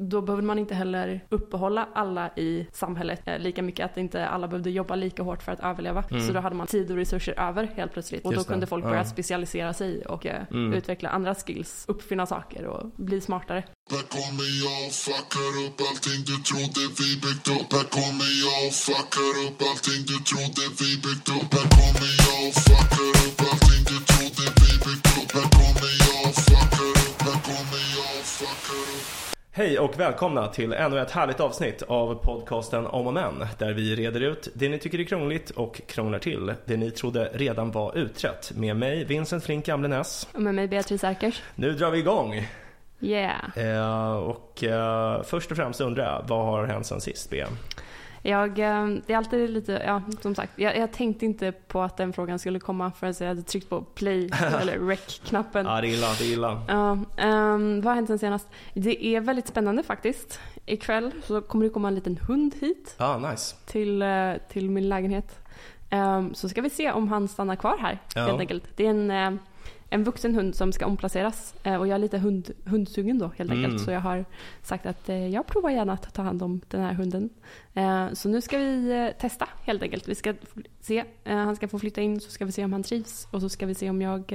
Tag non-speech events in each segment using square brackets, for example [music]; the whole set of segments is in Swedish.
Då behövde man inte heller uppehålla alla i samhället eh, lika mycket, att inte alla behövde jobba lika hårt för att överleva. Mm. Så då hade man tid och resurser över helt plötsligt. Och Just då kunde det, folk ja. börja specialisera sig och eh, Mm. utveckla andra skills, uppfinna saker och bli smartare. Här kommer jag och fuckar upp allting du trodde vi byggt upp Här kommer jag och fuckar upp allting du trodde vi byggt upp Här kommer jag och fuckar Hej och välkomna till ännu ett härligt avsnitt av podcasten Om och Men där vi reder ut det ni tycker är krångligt och krånglar till det ni trodde redan var utrett med mig Vincent Flink Gamlenäs. Och med mig Beatrice Erkers. Nu drar vi igång Yeah. eh, och eh, först och främst undrar jag vad har hänt sen sist Bea? Jag, eh, det är alltid lite, ja som sagt, jag, jag tänkte inte på att den frågan skulle komma förrän jag hade tryckt på play [laughs] eller rec-knappen. Ja det är illa, det är illa. Ja, ehm, vad har hänt sen senast? Det är väldigt spännande faktiskt. Ikväll så kommer det komma en liten hund hit Ja, nice. till, eh, till min lägenhet. Ehm, så ska vi se om han stannar kvar här Ja. helt enkelt. Det är en, eh, en vuxen hund som ska omplaceras Eh, och jag är lite hund, hundsugen då helt enkelt. Mm. Så jag har sagt att eh, jag provar gärna att ta hand om den här hunden. Eh, så nu ska vi testa helt enkelt. Vi ska se, han ska få flytta in så ska vi se om han trivs och så ska vi se om jag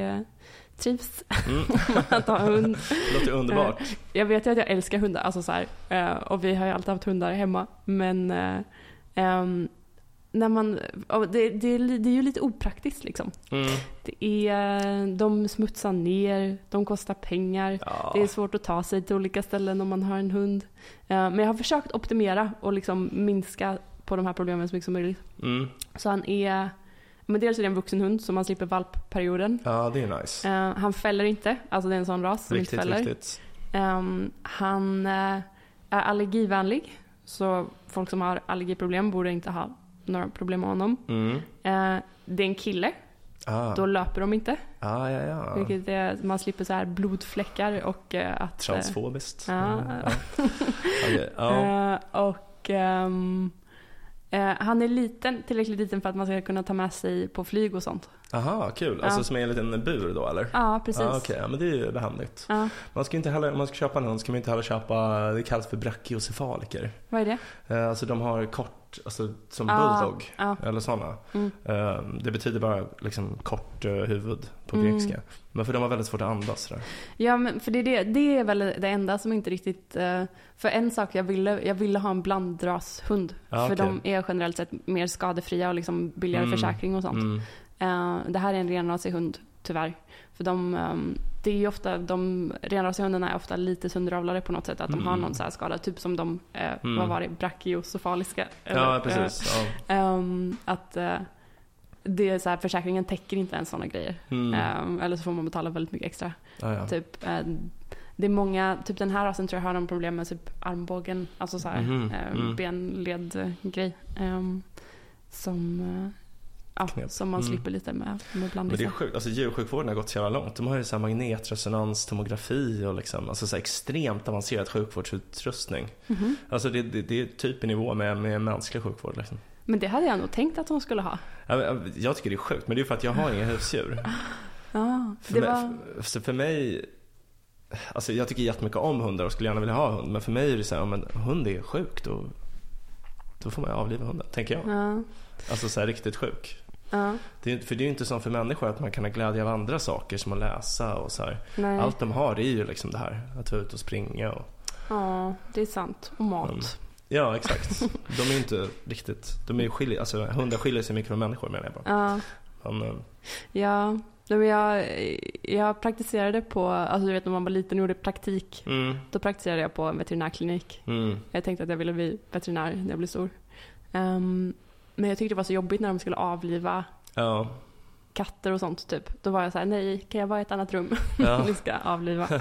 trivs Mm. [laughs] att ha hund. Låter underbart. Jag vet ju att jag älskar hundar, alltså så här, och vi har ju alltid haft hundar hemma. Men eh, ehm, när man, det, det, det är ju lite opraktiskt liksom. Mm. Det är, de smutsar ner, de kostar pengar. Ja. Det är svårt att ta sig till olika ställen om man har en hund. Eh, men jag har försökt optimera och liksom minska på de här problemen så mycket som möjligt. Mm. Så han är, men dels är det en vuxen hund så man slipper valpperioden. ja, det är nice. Eh, han fäller inte, alltså det är en sån ras som Riktigt, inte fäller. riktigt. Ehm, han eh, är allergivänlig, så folk som har allergiproblem borde inte ha några problem med honom. Mm. Eh, det är en kille, Ah. då löper de inte. Ah, ja, ja. Vilket är, man slipper så här blodfläckar och eh, att... eh, Transfobiskt. Ja. Mm, ja. [laughs] Okej, ja. eh, och eh, han är liten, tillräckligt liten för att man ska kunna ta med sig på flyg och sånt. Aha, kul. Ja. Alltså som är en liten bur då eller? Ja, precis. Ah, Okej, ja, men det är ju behändigt. Ja, Man ska inte heller, om man ska köpa en hund ska man inte heller köpa, det kallas för brachiocefaliker. vad är det? Eh, Alltså de har kort, alltså som Ah, bulldog. ja. Eller sådana. Mm. Eh, Det betyder bara liksom kort eh, huvud på Mm. grekiska. Men för de har väldigt svårt att andas sådär. Ja, men för det, är det, det är väl det enda som inte riktigt... för en sak, jag ville, jag ville ha en blandrashund. Ja, för okej. de är generellt sett mer skadefria och liksom billigare Mm, försäkring och sånt. Eh, det här är en renrasig hund, tyvärr. För de, ehm, det är ju ofta, de renrasiga hundarna är ofta lite sönderavlade på något sätt. Att de har Mm. någon så här skada, typ som de, eh, Mm. vad var det, brachiocefaliska. Ja, eller, precis. Ja. eh, ehm, att eh, det är så här, försäkringen täcker inte ens sådana grejer. Mm. Ehm, eller så får man betala väldigt mycket extra. Ja, ja. Typ, eh, det är många, typ den här rasen tror jag har någon problem med typ armbågen, alltså så här, Mhm, eh, mm. benled-grej. som, eh, Knep. som man Mm. slipper lite med, med Men det är sjukt, alltså djursjukvården har gått så jävla långt. De har ju så här magnetresonans, tomografi och liksom, alltså så extremt avancerad sjukvårdsutrustning. Mhm. Alltså det, det, det är typ i nivå med, med mänsklig sjukvård liksom. Men det hade jag nog tänkt att de skulle ha. Jag, jag tycker det är sjukt, men det är för att jag har inga husdjur. [laughs] Ja, För, det mig, var... för, för mig, alltså jag tycker jättemycket om hundar och skulle gärna vilja ha hund. Men för mig är det så här, om en hund är sjuk då, då får man avliva hunden, tänker jag. Ja, Alltså så här riktigt sjuk. Ja, Det för det är ju inte som för människor att man kan ha glädje av andra saker som att läsa och så. Allt de har är ju liksom det här, att vara ute och springa och Ja, det är sant. Och mat. Mm. Ja, exakt. De är inte riktigt, de är ju skilj, alltså hundar skiljer sig mycket från människor menar jag bara. Ja, Men, eh, ja. Men jag, jag praktiserade på, alltså du vet när man var liten och gjorde praktik. mm, Då praktiserade jag på en veterinärklinik. mm, Jag tänkte att jag ville bli veterinär när jag blev stor. Ehm, men jag tyckte det var så jobbigt när de skulle avliva ja, katter och sånt typ. Då var jag så här: nej, kan jag vara i ett annat rum? ja. [laughs] Ni ska avliva. [laughs]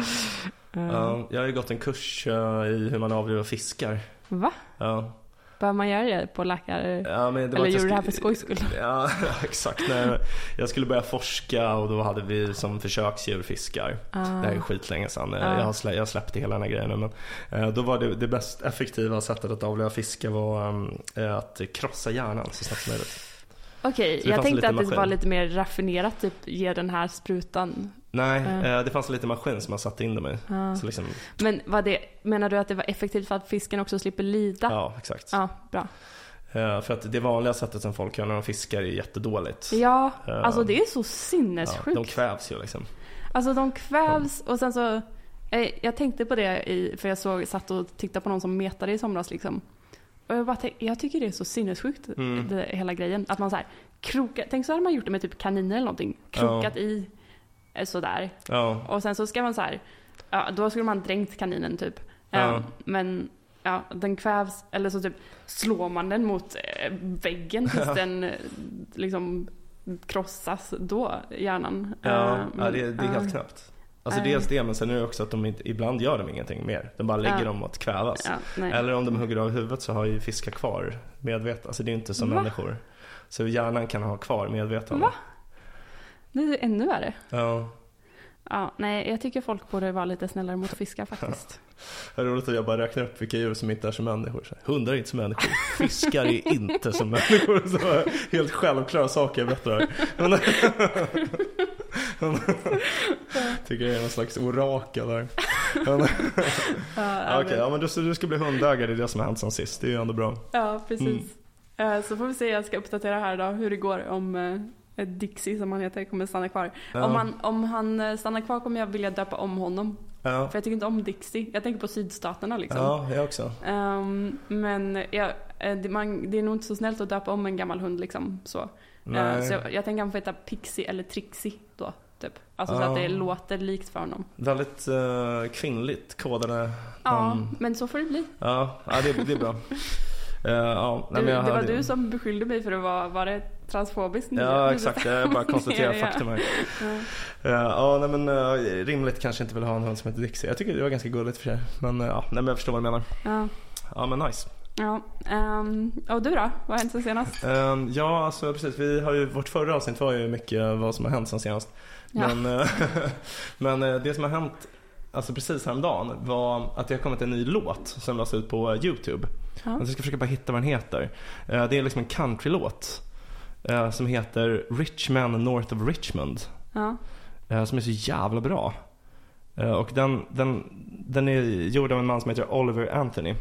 Ehm, ja. Jag har ju gått en kurs eh, i hur man avlivar fiskar. Va? Ja. Behöver man göra det på läkare? Ja, det Eller gjorde du det här för skojs skull? [laughs] Ja, [laughs] exakt. Nej, jag skulle börja forska och då hade vi som försöksdjur fiskar. Det här är skitlänge sedan. Ah. Jag har, slä, jag har släppt hela den här grejen nu. Men, eh, då var det, det bäst effektiva sättet att avliva fiskar var eh, att krossa hjärnan så snabbt som möjligt. Okej, det jag tänkte att det maskin. var lite mer raffinerat, typ ge den här sprutan Nej, eh, det fanns en liten maskin som man satte in dem i. Ja. Så liksom, Men vad det, menar du att det var effektivt för att fisken också slipper lida? ja, exakt. Ja, bra. Eh, för att det vanliga sättet som folk gör när de fiskar är jättedåligt. Ja, Eh, alltså det är så Ja, sinnessjukt. de kvävs ju liksom. Alltså de kvävs och sen så, jag tänkte på det i, för jag såg, satt och tittade på någon som metade i somras liksom. Och jag bara tänkte, jag tycker det är så sinnessjukt, Mm. det, hela grejen. Att man så här krokar, tänk så hade man gjort det med typ kaniner eller någonting. Krokat i eh, sådär. Ja, Och sen så ska man så här, ja då skulle man dränkt kaninen typ. Eh, Ja. Men ja, den kvävs, eller så typ slår man den mot eh, väggen [laughs] tills den eh, liksom krossas då, hjärnan. ja, Eh, ja men- det, det är helt knäppt. Alltså dels det, men sen är det också att de inte, ibland gör de ingenting mer. De bara lägger Ja. dem att kvävas. Ja. Eller om de hugger av huvudet så har ju fiskar kvar medvetande. Alltså det är inte som Va? människor. Så hjärnan kan ha kvar medvetande. Va? Det är ännu värre. Ja. Ja, nej, jag tycker folk borde vara lite snällare mot fiskar [laughs] faktiskt. Det är roligt att jag bara räknar upp vilka djur som inte är som människor. Här, Hundar är inte som människor. [laughs] Fiskar är inte som människor. Så här, helt självklara saker jag berättar här. [laughs] Tycker jag är någon slags orakel där. Ja, Okej, ja, men du, du ska bli hundägare, det är det som har hänt sen sist. Det är ju ändå bra. ja precis. Mm. Eh, Så får vi se, jag ska uppdatera här då hur det går om eh, Dixie som han heter kommer stanna kvar. Ja. Om, han, om han eh, stannar kvar kommer jag vilja döpa om honom. Ja, För jag tycker inte om Dixie. Jag tänker på sydstaterna liksom. ja jag också. Ehm, men ja, eh, det, man, det är nog inte så snällt att döpa om en gammal hund liksom. Så, Eh, Nej. så jag, jag tänker han får heta Pixie eller Trixie då. Typ. Alltså så Ja. att det låter likt för honom. Väldigt uh, kvinnligt kodade Ja, namn. men så får det bli. Ja, ja det, det är bra. [laughs] Eh, ja, Du, det var hade- du som beskyllde mig för att vara, var det transfobiskt? nu? Ja exakt, jag bara konstaterar faktum här. Ja. Eh, Ja, nej men uh, rimligt kanske inte vill ha en hund som heter Dixie. Jag tycker det var ganska gulligt för sig. Men ja, nej men jag förstår vad du menar. Ja. Ja men nice. ja. ehm, och du då? Vad har hänt sen senast? Eh, ja alltså precis, vi har ju, vårt förra avsnitt var ju mycket vad som har hänt sen senast. Ja. Men, [laughs] men det som har hänt Alltså precis häromdagen var att det har kommit en ny låt som lades ut på Youtube. Ja. Jag ska försöka bara hitta vad den heter. Eh, Det är liksom en countrylåt. eh, Som heter Rich Man North of Richmond. Ja. eh, Som är så jävla bra. Och den, den, den är gjord av en man som heter Oliver Anthony.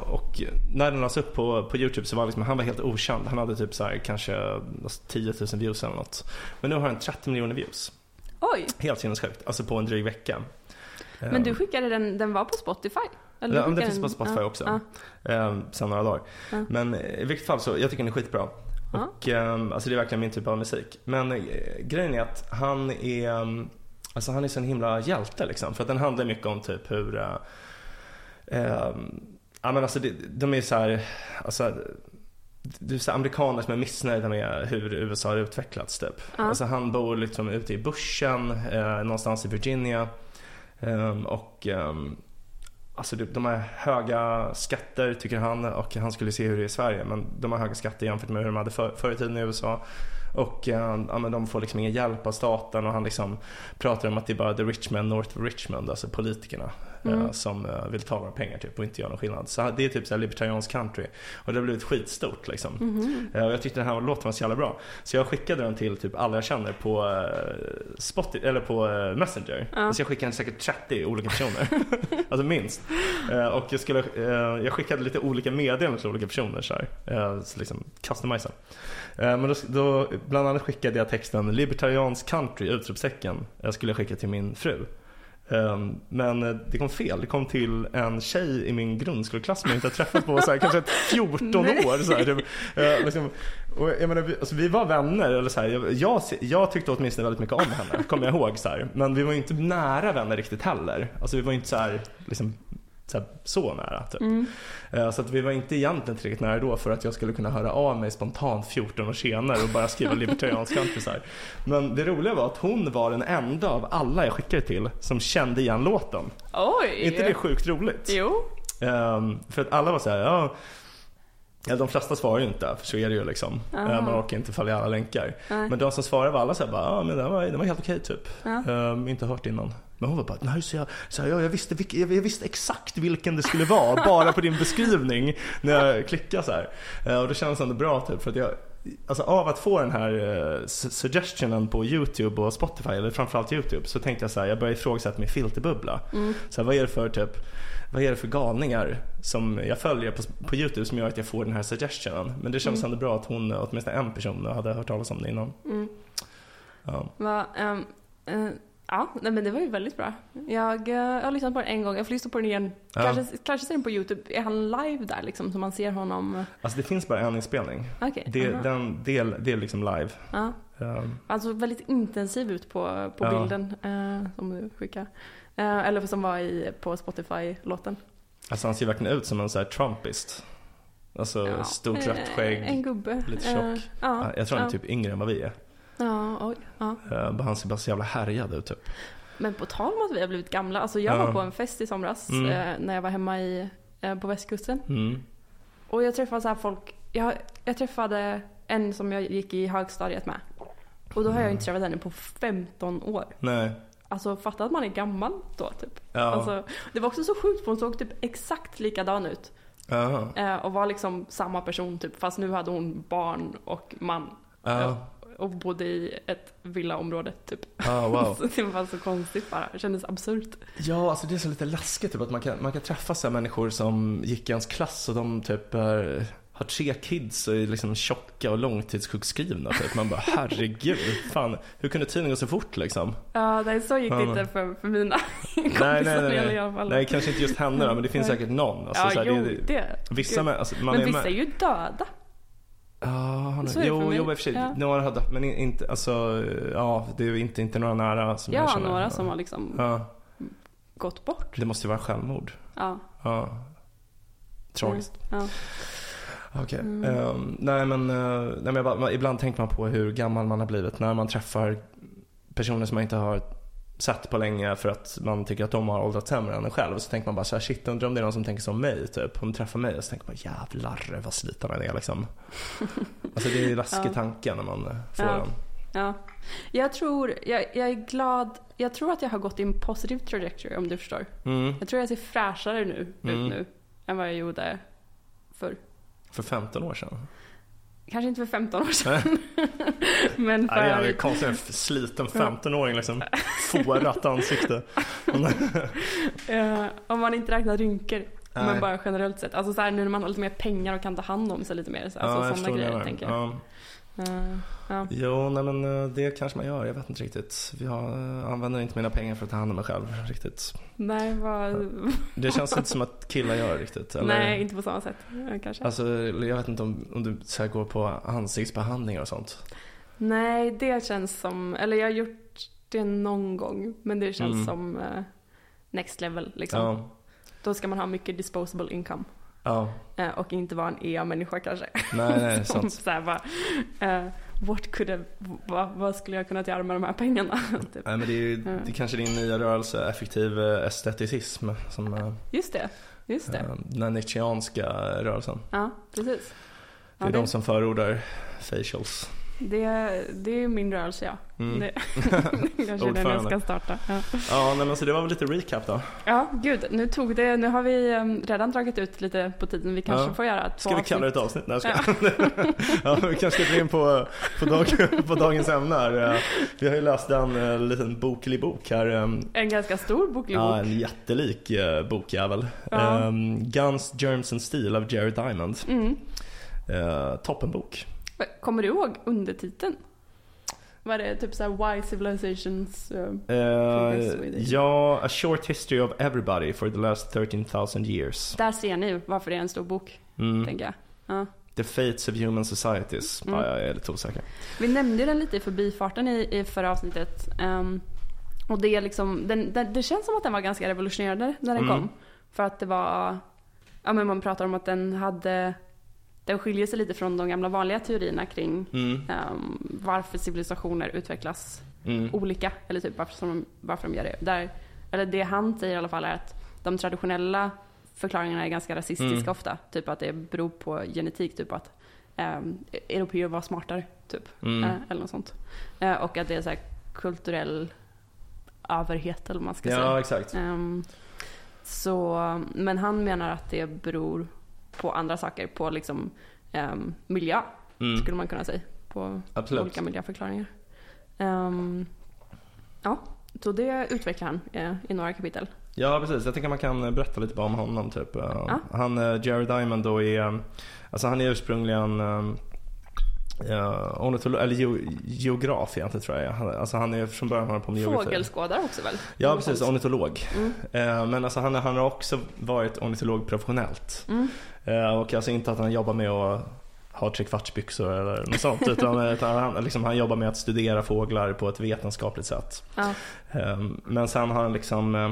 Och när den lades upp på, på Youtube så var liksom, han var helt okänd. Han hade typ så här, kanske 10 000 views eller något. Men nu har den 30 miljoner views. Oj, Helt sinnessjukt. Alltså på en dryg vecka. Men du skickade den, den var på Spotify? Eller Ja, skickade finns på den- Spotify ja, också. Ja. eh, sen några dagar. Ja. Men eh, i vilket fall så, jag tycker den är skitbra. Och eh, alltså det är verkligen min typ av musik. Men eh, grejen är att han är, alltså han är så en himla hjälte liksom. För att den handlar mycket om typ hur, eh, ja men alltså det, de är så här, alltså det är amerikaner som är missnöjda med hur USA har utvecklats typ. Ja. Alltså han bor liksom ute i bushen, eh, någonstans i Virginia. Ehm, och ehm, Alltså de har höga skatter tycker han och han skulle se hur det är i Sverige men de har höga skatter jämfört med hur de hade för, förr i tiden i USA. Och eh, ja, men de får liksom ingen hjälp av staten och han liksom pratar om att det är bara the rich men north of Richmond, alltså politikerna Mm. som eh, vill ta våra pengar typ och inte göra någon skillnad. Så det är typ så här libertariansk country och det har blivit skitstort liksom. Eh, Och jag tyckte den här låten var så jävla bra. Så jag skickade den till typ alla jag känner på, eh, Spotify, eller på eh, Messenger. Ja. Alltså jag skickade den till säkert 30 olika personer. [laughs] alltså minst. Eh, och jag, skulle, eh, jag skickade lite olika meddelanden till olika personer så här. Eh, så liksom customisa. Eh, men då, då, bland annat skickade jag texten Libertariansk country! Utropstecken. Jag skulle skicka till min fru. Eh, Men eh, det kom fel. Det kom till en tjej i min grundskoleklass som jag inte har träffat på så här, kanske ett 14 Nej. år. Så här, typ. Eh, liksom, och jag menar, vi, alltså, vi var vänner. Eller så här, jag, jag, tyckte åtminstone väldigt mycket om henne, kommer jag ihåg. Så. Men vi var inte nära vänner riktigt heller. Alltså, vi var inte så, här, liksom, så, här, så nära. Typ. Mm. Eh, Så att vi var inte egentligen tillräckligt nära då för att jag skulle kunna höra av mig spontant 14 år senare och bara skriva [laughs] libertariansk här. Men det roliga var att hon var den enda av alla jag skickade till som kände igen låten. Oj! Inte det sjukt roligt? Jo. Ehm, för att alla var så här, ja, de flesta svarar ju inte, för så är det ju liksom. Aha. Eh, man orkar inte följa alla länkar. Nej. Men de som svarade var alla så här, bara, ja men det var, det var helt okej typ. Ja. Ehm, inte hört innan. Men hon var bara, nej så jag, så här, ja, jag, visste, vilk, jag, jag visste exakt vilken det skulle vara bara på din beskrivning när jag klickade så här. Eh, och det kändes ändå bra typ för att jag alltså av att få den här uh, suggestionen på YouTube och Spotify, eller framförallt YouTube, så tänkte jag så här, jag började ifrågasätta min filterbubbla. Mm. Så här, vad är det för typ, vad är det för galningar som jag följer på, på YouTube som gör att jag får den här suggestionen? Men det känns Mm. ändå bra att hon, åtminstone en person, hade hört talas om det innan. Mm. Ja. Va, ehm, eh, ja, nej, men det var ju väldigt bra. Jag, eh, jag har lyssnat på den en gång, jag får lyssna på den igen. Ja. Kanske, kanske ser den på YouTube. Är han live där liksom, så man ser honom? Alltså det finns bara en inspelning. Okej. Det, aha. den, det, är- det är liksom live. ja. Um, såg väldigt intensiv ut på, på Ja. bilden eh, som du skickade. Eh, eller som var i, på Spotify-låten. alltså han ser verkligen ut som en så här Trumpist. Alltså Ja. stort Eh, rött skägg. En gubbe. lite tjock. Eh, ja, Jag tror han är typ yngre än vad vi är. Ja, oj. Ja. Uh, han ser bara så jävla härjad ut typ. Men på tal om att vi har blivit gamla. Alltså jag Ja. var på en fest i somras Mm. eh, när jag var hemma i, eh, på västkusten. Mm. Och jag träffade så här folk. Jag, jag träffade en som jag gick i högstadiet med. Och då har jag inte träffat henne på 15 år. Nej. Alltså fatta att man är gammal då typ. Ja. Alltså, det var också så sjukt för hon såg typ exakt likadan ut. Ja. Eh, och var liksom samma person typ. Fast nu hade hon barn och man. Ja. Och bodde i ett villaområde typ. Ja, wow. [laughs] Så det var så konstigt bara. Det kändes absurt. Ja, alltså det är så lite läskigt typ att man kan, man kan träffa så människor som gick i ens klass och de typ är, har tre kids och är liksom tjocka och långtidssjukskrivna typ. Man bara herregud, fan, hur kunde tiden gå så fort liksom? Ja, nej, så gick det inte för, för mina [laughs] kompisar Nej, nej, nej. i Nej, alla fall. nej kanske inte just henne då, men det finns säkert någon. Alltså, ja, så här, jo, det, det. vissa med, alltså, Men är vissa med, är ju döda. Ja, det för jo, jo, i och för sig. Ja. Några har dött, men inte, alltså, ja, det är inte, inte några nära som jag Ja, känner. några som har liksom Ja, gått bort. det måste ju vara självmord. Ja. Ja. Tragiskt. Ja. Okej. Mm. Ehm, nej men, eh, nej, men bara, ibland tänker man på hur gammal man har blivit när man träffar personer som man inte har sett på länge för att man tycker att de har åldrats sämre än en själv. Och så tänker man bara så här, shit undrar om det är någon som tänker som mig typ. Om de träffar mig så tänker man jävlar vad sliten den är liksom. [laughs] alltså det är ju läskig Ja. tanke när man får Ja. den. ja. Jag tror, jag, jag är glad. Jag tror att jag har gått i en positive trajectory om du förstår. Mm. Jag tror jag ser fräschare nu, Mm. ut nu än vad jag gjorde förr. För 15 år sedan. Kanske inte för 15 år sedan. [laughs] Men Nej, det är för... konstigt, en sliten 15-åring liksom. Fårat ansikte. [laughs] eh, om man inte räknar rynkor. Men Nej. bara generellt sett. Alltså så här, nu när man har lite mer pengar och kan ta hand om sig lite mer. Så, alltså sådana grejer tänker jag. Ja. Eh, ja. Jo, nej men eh, det kanske man gör. Jag vet inte riktigt. Jag eh, använder inte mina pengar för att ta hand om mig själv riktigt. Nej, vad... Det känns inte som att killar gör riktigt. Eller? Nej, inte på samma sätt. Kanske. Alltså, jag vet inte om, om du så går på ansiktsbehandlingar och sånt. Nej, det känns som... Eller jag har gjort det någon gång. Men det känns Mm. som next level liksom. Ja. Då ska man ha mycket disposable income. Ja. Eh, och inte vara en EA-människa kanske. Nej, nej, [laughs] sant. så här bara, eh, what could have, vad, vad skulle jag kunnat göra med de här pengarna? [laughs] typ. Nej, men det är ju Ja. det är kanske din nya rörelse, effektiv eh, esteticism, som Just det, just det. eh, den nietzscheanska rörelsen. Ja, precis. Det Ja, är det, de som förordar facials. Det, det är min rörelse ja. Mm. Det, kanske [laughs] den [laughs] jag ska starta. Ja. Ja, nej, men så det var väl lite recap då. ja, gud, nu tog det, nu har vi um, redan dragit ut lite på tiden. Vi kanske Ja. får göra två Ska vi kalla det ett avsnitt? Nej, jag skojar. [laughs] ja, vi kanske ska gå in på, på, dag, på dagens ämne här. Eh, Vi har ju läst en eh, liten boklig bok här. eh, En ganska stor boklig Ja, bok. en jättelik eh, bokjävel. Ja. Um, Guns, Germs and Steel av Jerry Diamond. Mm. Uh, toppenbok. Kommer du ihåg undertiteln? Var det typ såhär Why Civilizations? Uh, it. ja, A Short History of Everybody for the last 13,000 years. där ser ni varför det är en stor bok, Mm. tänker jag. Ja. The Fates of Human Societies. Mm. Ja, jag är lite osäker. Vi nämnde den lite i förbifarten i, i förra avsnittet. Ehm, och det, är liksom, den, den, det känns som att den var ganska revolutionerande när den Mm. kom. För att det var, ja men man pratar om att den hade, den skiljer sig lite från de gamla vanliga teorierna kring Mm. ehm, varför civilisationer utvecklas Mm. olika. Eller typ varför, som, varför de gör det. Där, eller det han säger i alla fall är att de traditionella förklaringarna är ganska rasistiska Mm. ofta. Typ att det beror på genetik, typ att um, europeer var smartare, typ. Eh, eller något sånt. Eh, och att det är så här kulturell överhet eller vad man ska säga. Ja, exakt. Ehm, så, men han menar att det beror på andra saker, på liksom ehm, miljö Mm. skulle man kunna säga på Absolut. olika miljöförklaringar. Ehm, ja, så det utvecklar han eh, i några kapitel. Ja, precis. Jag tänker man kan eh, berätta lite bara om honom. Typ. Eh, Ja. Han, eh, Jerry Diamond då är, alltså han är ursprungligen eh, eh, ornitolo- eller geo- geograf egentligen tror jag. Han, alltså han är från början han på med geografi. Fågelskådare också väl? Ja, precis. Ornitolog. Mm. Eh, Men alltså han, han har också varit ornitolog professionellt. Mm. Eh, Och alltså inte att han jobbar med att ha trekvartsbyxor eller något sånt. [laughs] utan utan han, liksom, han jobbar med att studera fåglar på ett vetenskapligt sätt. Ja. Eh, Men sen har han liksom eh,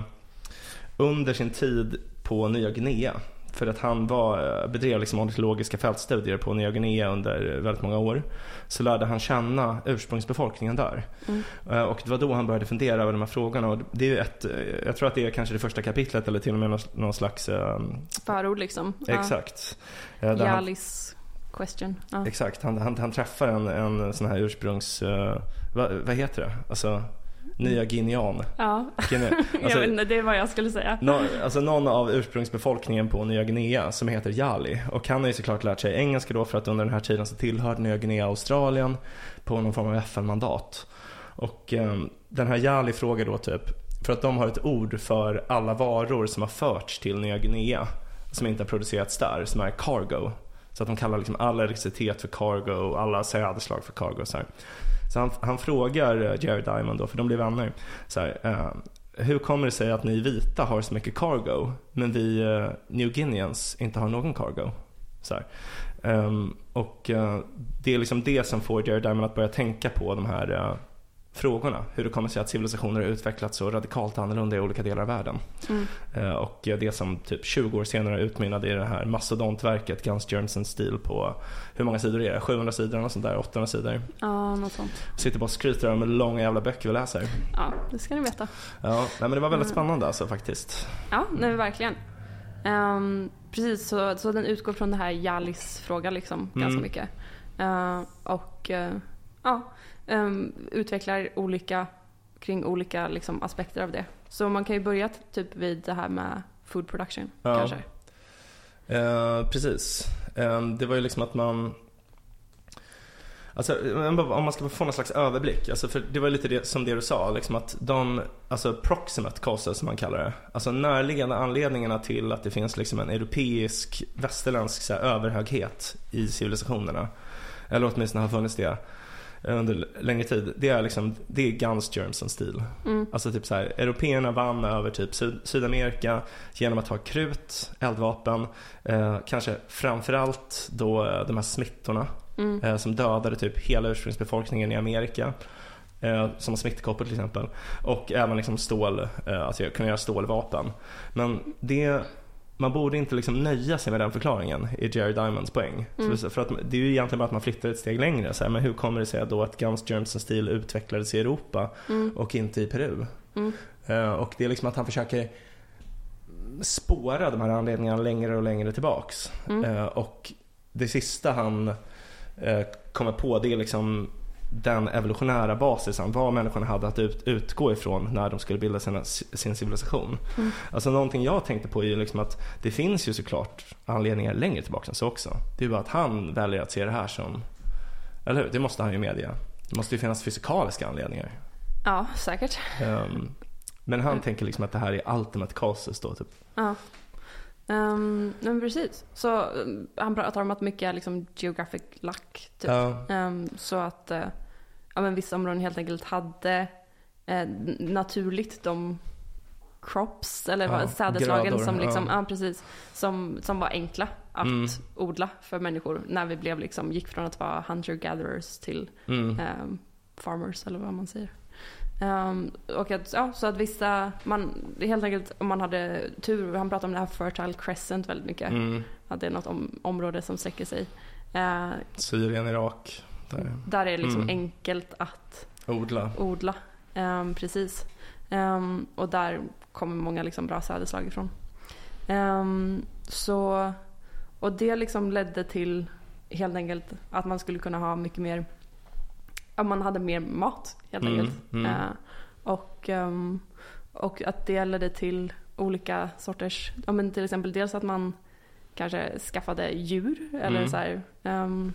under sin tid på Nya Guinea för att han var, eh, bedrev liksom ornitologiska fältstudier på Nya Guinea under väldigt många år. Så lärde han känna ursprungsbefolkningen där. Mm. Eh, Och det var då han började fundera över de här frågorna. Och det är ett, eh, jag tror att det är kanske det första kapitlet eller till och med någon, slags... Eh, Förord liksom. exakt. Ja. han, Jalis question. Ja. exakt. Han, han, han träffar en, en sån här ursprungs... Vad, vad heter det? Alltså, nya guinean. ja. Guinea. [laughs] jag Alltså, vet inte, det är vad jag skulle säga. Nå, alltså någon av ursprungsbefolkningen på Nya Guinea som heter Jali. Och han har ju såklart lärt sig engelska då för att under den här tiden så tillhörde Nya Guinea Australien på någon form av FN-mandat. Och eh, den här Jali frågar då typ, för att de har ett ord för alla varor som har förts till Nya Guinea som inte har producerats där, som är cargo. Så att de kallar liksom all elektricitet för cargo alla sädesslag för cargo. Så, här så han, han frågar eh, Jerry Diamond då, för de blir vänner. Så här, eh, hur kommer det sig att ni vita har så mycket cargo men vi eh, New Guineans inte har någon cargo? Så här. Ehm, och eh, det är liksom det som får Jerry Diamond att börja tänka på de här eh, frågorna. Hur det kommer sig att civilisationer har utvecklats så radikalt annorlunda i olika delar av världen. Mm. Eh, och det som typ 20 år senare utmynnade i det här mastodontverket Guns Germs and Steel på, hur många sidor är det? 700 sidor och sånt där, 800 sidor. Ja, något sånt. Sitter bara och skryter om hur långa jävla böcker vi läser. Ja, det ska ni veta. Ja, nej, men det var väldigt Mm. spännande alltså faktiskt. Ja, nej, verkligen. Ehm, precis, så, så den utgår från det här Jalis fråga liksom ganska Mm. mycket. Eh, och eh, ja, ehm, utvecklar olika kring olika liksom, aspekter av det. Så man kan ju börja typ vid det här med food production Ja. kanske. Eh, precis. Eh, det var ju liksom att man Alltså, om man ska få någon slags överblick. Alltså för det var lite det, som det du sa, liksom att de, alltså proximate causes som man kallar det. Alltså närliggande anledningarna till att det finns liksom en europeisk, västerländsk så här, överhöghet i civilisationerna. Eller åtminstone har funnits det under längre tid. Det är liksom, det är guns, germs steel. Mm. Alltså typ så här, européerna vann över typ Syd- Sydamerika genom att ha krut, eldvapen, eh, kanske framförallt då eh, de här smittorna Mm. eh, som dödade typ hela ursprungsbefolkningen i Amerika. Eh, som smittkoppor till exempel. Och även liksom stål, eh, alltså kunna göra stålvapen. Men det, man borde inte liksom nöja sig med den förklaringen i Jerry Diamonds poäng. Mm. För, att det är ju egentligen bara att man flyttar ett steg längre. Så här, men hur kommer det sig då att Guns, Germs and Steel utvecklades i Europa Mm. och inte i Peru? Mm. Eh, och det är liksom att han försöker spåra de här anledningarna längre och längre tillbaks. Eh, och det sista han eh, kommer på det är liksom den evolutionära basisen, vad människorna hade att ut, utgå ifrån när de skulle bilda sina, sin civilisation. Mm. Alltså någonting jag tänkte på är ju liksom att det finns ju såklart anledningar längre tillbaka än så också. Det är bara att han väljer att se det här som, eller hur? Det måste han ju medge. Det måste ju finnas fysikaliska anledningar. Ja, säkert. Ehm, men han Mm. tänker liksom att det här är ultimate causes då typ. Ja. Um, men precis. Så um, han pratar om att mycket är liksom geographic luck. Typ. Ja, Ehm, så att eh, ja, men vissa områden helt enkelt hade eh, naturligt de crops eller Ja, grödor, som, liksom, ja. precis, som, som var enkla att Mm. odla för människor när vi blev liksom, gick från att vara hunter-gatherers till mm. ehm, farmers eller vad man säger. Ehm, och att, ja, så att vissa, man, helt enkelt om man hade tur, han pratar om det här fertile crescent väldigt mycket, Mm. att det är något om, område som sträcker sig. Eh, Syrien, Irak. Där. där är det liksom Mm. enkelt att Odla. odla. Ehm, precis. Ehm, och där kommer många liksom bra sädesslag ifrån. Så, och det liksom ledde till helt enkelt att man skulle kunna ha mycket mer, man hade mer mat helt Mm, enkelt. mm. Eh, och, ehm, och att det ledde till olika sorters, ja men till exempel dels att man kanske skaffade djur eller Mm. så här, ehm,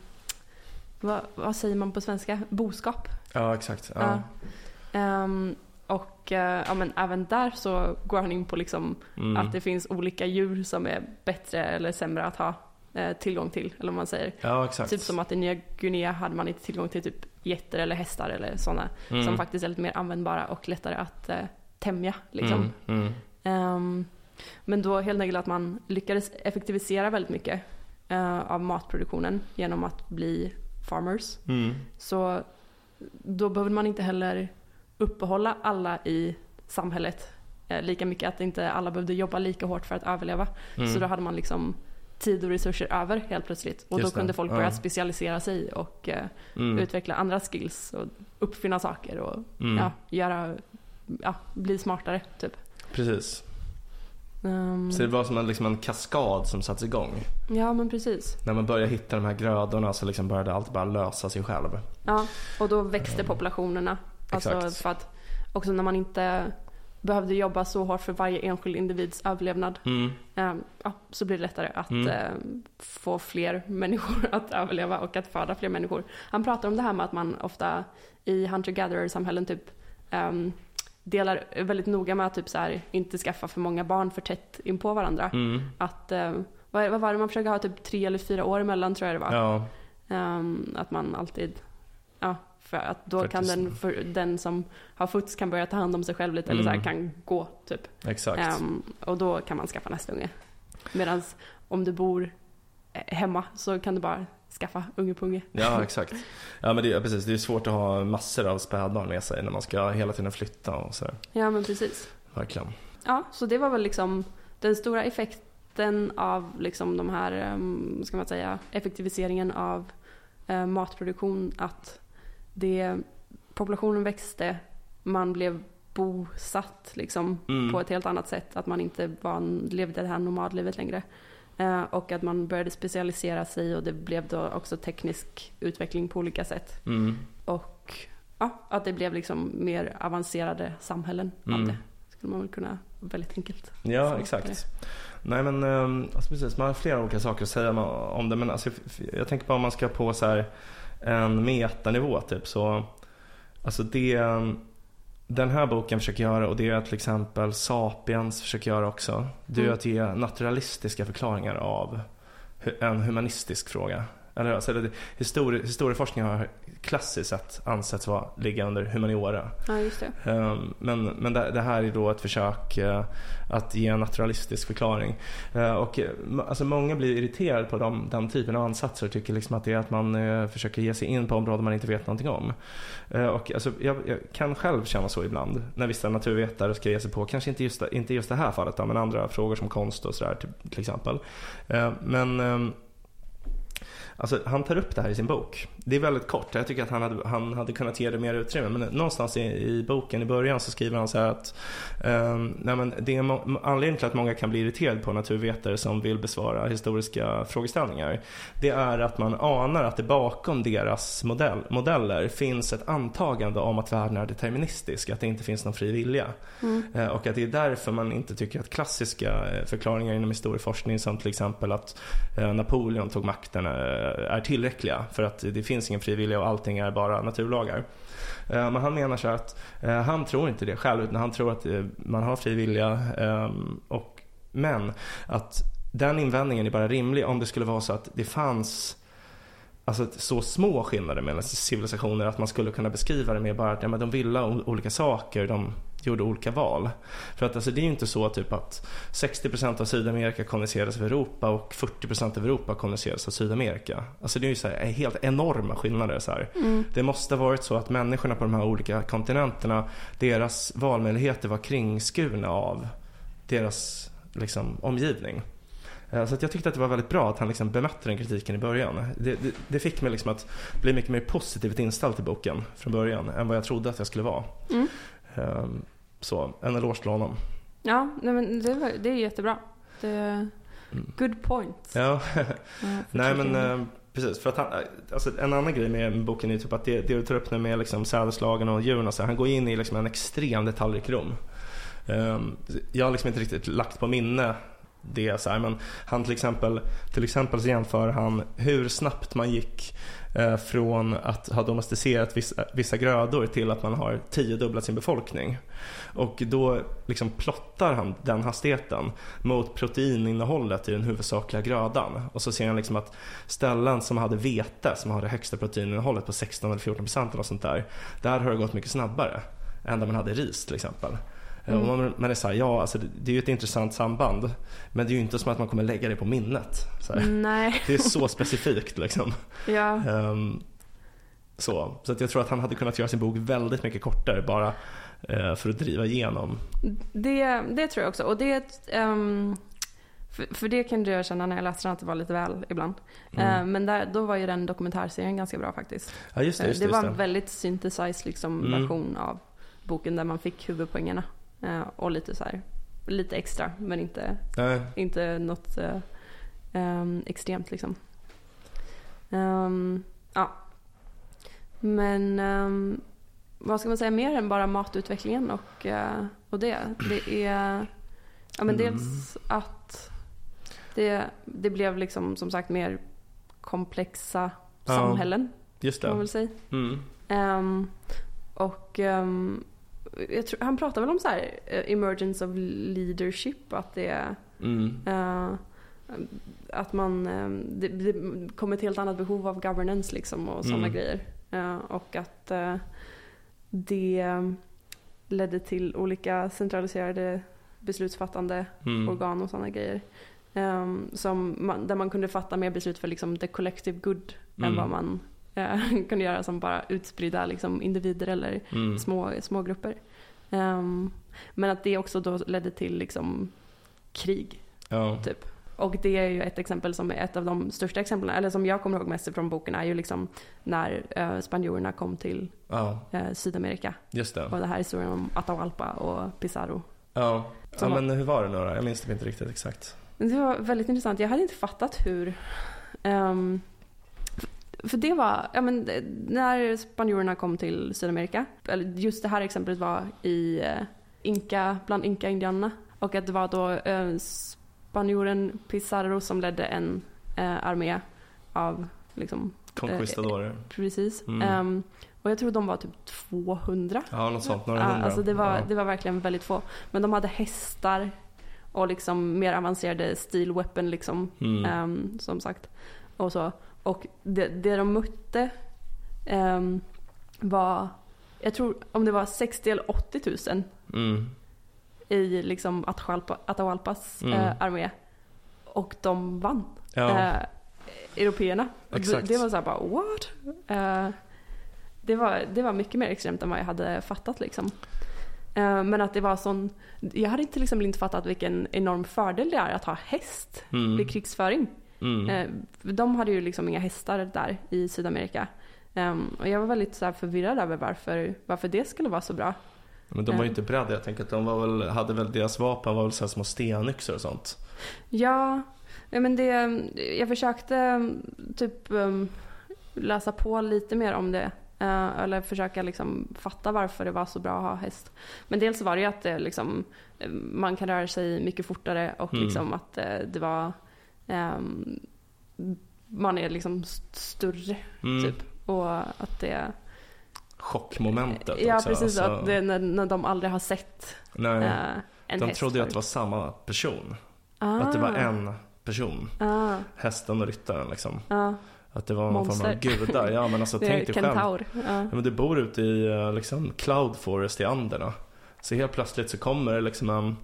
vad, vad säger man på svenska? Boskap. Ja, exakt. Ja. Ja. Ehm, och eh, ja, men även där så går han in på liksom Mm. att det finns olika djur som är bättre eller sämre att ha eh, tillgång till. Eller vad man säger. ja, exakt. Typ som att i Nya Guinea hade man inte tillgång till typ getter eller hästar eller sådana. Mm. Som faktiskt är lite mer användbara och lättare att eh, tämja. Liksom. Mm. Mm. Ehm, men då helt enkelt att man lyckades effektivisera väldigt mycket eh, av matproduktionen genom att bli farmers. Mm. Så då behövde man inte heller uppehålla alla i samhället eh, lika mycket. Att inte alla behövde jobba lika hårt för att överleva. Mm. Så då hade man liksom tid och resurser över helt plötsligt. Och Just då kunde det, folk ja. börja specialisera sig och eh, Mm. utveckla andra skills och uppfinna saker och Mm. ja, göra, ja, bli smartare typ. Precis. Ehm, Så det var som en, liksom en kaskad som sattes igång. Ja men precis. När man började hitta de här grödorna så liksom började allt bara lösa sig själv. Ja, och då växte populationerna. Alltså Exakt. för att också när man inte behövde jobba så hårt för varje enskild individs överlevnad Mm. eh, ja, så blir det lättare att Mm. eh, få fler [laughs] människor att överleva och att föda fler människor. Han pratar om det här med att man ofta i hunter-gatherer-samhällen typ ehm, delar väldigt noga med att typ så här, inte skaffa för många barn för tätt in på varandra. Mm. Att, vad, vad var det man försökte ha typ tre eller fyra år emellan tror jag det var. Ja, Ehm, att man alltid, ja, för att då kan Faktiskt. den, för den som har fötts kan börja ta hand om sig själv lite eller så här, Mm. kan gå typ. exakt. Ehm, och då kan man skaffa nästa unge. Medan om du bor eh, hemma så kan du bara skaffa unge på unge. Ja, [laughs] exakt. Ja, men det, precis. det är svårt att ha massor av spädbarn med sig när man ska hela tiden flytta och sådär. Ja men precis. Verkligen. Ja, så det var väl liksom den stora effekten av liksom de här, ehm, ska man säga, effektiviseringen av eh, matproduktion. Att det, populationen växte, man blev bosatt liksom Mm. på ett helt annat sätt. Att man inte var, levde det här nomadlivet längre. Eh, och att man började specialisera sig och det blev då också teknisk utveckling på olika sätt. Mm. Och ja, att det blev liksom mer avancerade samhällen av Mm. det. Skulle man väl kunna väldigt enkelt. Ja, exakt. Nej men ehm, alltså precis, man har flera olika saker att säga om det. Men alltså, jag tänker bara om man ska på så här en metanivå typ så. Alltså det ehm, den här boken försöker göra och det är till exempel Sapiens försöker göra också. Det är Mm. att ge naturalistiska förklaringar av en humanistisk fråga. Eller, alltså, histori- historieforskning har klassiskt sett ansetts vara, ligga under humaniora. Ja, just det. Ehm, Men, men det, det här är då ett försök eh, att ge en naturalistisk förklaring. Eh, Och eh, alltså många blir irriterade på de, den typen av ansatser och tycker liksom att det är att man eh, försöker ge sig in på områden man inte vet någonting om. Och alltså, jag, jag kan själv känna så ibland när vissa naturvetare ska ge sig på, kanske inte just inte just det här fallet då, men andra frågor som konst och sådär till, till exempel. Men ehm, Alltså, han tar upp det här i sin bok. Det är väldigt kort. Jag tycker att han hade, han hade kunnat ge det mer utrymme. Men någonstans i, i boken i början så skriver han så här att ehm, nej men det är anledningen till att många kan bli irriterade på naturvetare som vill besvara historiska frågeställningar. Det är att man anar att det bakom deras modell, modeller finns ett antagande om att världen är deterministisk. Att det inte finns någon fri vilja. Mm. Eh, Och att det är därför man inte tycker att klassiska eh, förklaringar inom historieforskning som till exempel att eh, Napoleon tog makten eh, är tillräckliga. För att det finns ingen frivilliga och allting är bara naturlagar. Eh, men han menar så att eh, han tror inte det själv utan han tror att eh, man har fri vilja. Ehm, och, men att den invändningen är bara rimlig om det skulle vara så att det fanns Alltså så små skillnader mellan civilisationer att man skulle kunna beskriva det med bara att ja, men de ville olika saker, de gjorde olika val. För att alltså, det är ju inte så typ att 60% av Sydamerika koloniserades av Europa och 40% av Europa koloniserades av Sydamerika. Alltså det är ju så här, helt enorma skillnader. Så här. Mm. Det måste ha varit så att människorna på de här olika kontinenterna, deras valmöjligheter var kringskurna av deras liksom, omgivning. Eh, Så jag tyckte att det var väldigt bra att han liksom bemötte den kritiken i början. Det, det, det fick mig liksom att bli mycket mer positivt inställd till boken från början än vad jag trodde att jag skulle vara. Mm. Ehm, Så, en eloge till honom. Ja, nej, men det, var, det är jättebra. Det, Mm. good point. Ja, [laughs] nej men eh, precis. För att han, alltså, en annan grej med boken är typ att det, det du tar upp nu med liksom sädeslagen och djuren och så, han går in i liksom en extrem detaljrikedom. Ehm, Jag har liksom inte riktigt lagt på minne det. Så här. Men han till exempel, till exempel så jämför han hur snabbt man gick eh, Eh, från att ha domesticerat vissa, vissa grödor till att man har tiodubblat sin befolkning. Och då liksom plottar han den hastigheten mot proteininnehållet i den huvudsakliga grödan. Och så ser han liksom att ställen som hade vete, som har det högsta proteininnehållet på 16 eller 14 procent eller sånt där. Där har det gått mycket snabbare än där man hade ris till exempel. Mm. Och man, man är såhär, ja alltså det, det är ju ett intressant samband. Men det är ju inte som att man kommer lägga det på minnet. Så. Nej. Det är så [laughs] specifikt liksom. Ja. Ehm, så så att jag tror att han hade kunnat göra sin bok väldigt mycket kortare bara eh, för att driva igenom. Det, det tror jag också. Och det, ehm, för, för det kunde jag känna när jag läste den att det var lite väl ibland. Mm. Eh, men där, då var ju den dokumentärserien ganska bra faktiskt. Ja just det, Eh, just det det. var en väldigt synthesized liksom, Mm. version av boken där man fick huvudpoängerna. Eh, och lite så här, lite extra men inte, Nej, inte något ehm, extremt liksom. Ehm, ja. Men ehm, vad ska man säga mer än bara matutvecklingen och, eh, och det? Det är ja, men Mm. dels att det, det blev liksom som sagt mer komplexa Ja. samhällen just kan man det. väl säga. Mm. Ehm, och jag tror, han pratar väl om så här eh, emergence of leadership, att det är Mm. eh, att man, eh, det, det kommer ett helt annat behov av governance liksom och sådana Mm. grejer. Och att det ledde till olika centraliserade beslutsfattande Mm. organ och sådana grejer. Som man, där man kunde fatta mer beslut för liksom the collective good än Mm. vad man [laughs] kunde göra som bara utspridda liksom, individer eller Mm. små, små grupper. Ehm, men att det också då ledde till liksom, krig. Ja. Typ. Och det är ju ett exempel som är ett av de största exemplen, eller som jag kommer ihåg mest från boken, är ju liksom när eh, spanjorerna kom till ja, eh, Sydamerika. just det. Och det här är historien om Atahualpa och Pizarro. Ja. ja, men hur var det nu då? Jag minns det inte riktigt exakt. Det var väldigt intressant. Jag hade inte fattat hur... f- för det var, ja men det- när spanjorerna kom till Sydamerika, eller just det här exemplet var i eh, Inka, bland Inka-indianerna. Och att det var då eh, spanjoren Pizarro som ledde en eh, armé av, liksom, Conquistadorer. precis. Mm. Ehm, och jag tror de var typ 200. Ja, något sånt. Några hundra. alltså det, var, ja. det var verkligen väldigt få. Men de hade hästar och liksom mer avancerade steel weapon liksom. Mm. ehm, som sagt. Och, så. Och det, det de mötte ehm, var, jag tror om det var 60 eller 80 000 Mm. i liksom Atahualpa, Atahualpas Mm. eh, armé. Och de vann. Ja, Eh, européerna. Exakt. Det, var så här bara what? Eh, det, var, det var mycket mer extremt än vad jag hade fattat liksom. Eh, men att det var sån, jag hade till exempel inte fattat vilken enorm fördel det är att ha häst mm. vid krigsföring. Mm. Eh, de hade ju liksom inga hästar där i Sydamerika. Ehm, och jag var väldigt så här förvirrad över varför, varför det skulle vara så bra. Men de var ju Ja. inte beredda. Jag tänker att de var väl, hade väl, deras vapen var väl så små stenyxor och sånt. Ja, men det, jag försökte mm, typ läsa på lite mer om det. eh, eller försöka liksom fatta varför det var så bra att ha häst. Men dels var det ju att det liksom, man kan röra sig mycket fortare och Mm. liksom att eh, det var ehm, man är liksom st- större Mm. typ. Och att det... Chockmomentet Ja också. precis, alltså. att det, när, när de aldrig har sett Nej, eh, en de häst trodde ju att det var samma person. ah, Att det var en person. Ah, Hästen och ryttaren liksom. ah, Att det var någon form av Monster. gudar. Ja men alltså [laughs] det tänk dig själv. kentaur. Ja. Ja, men du bor ute i eh, liksom, Cloud Forest i Anderna. Så helt plötsligt så kommer det liksom en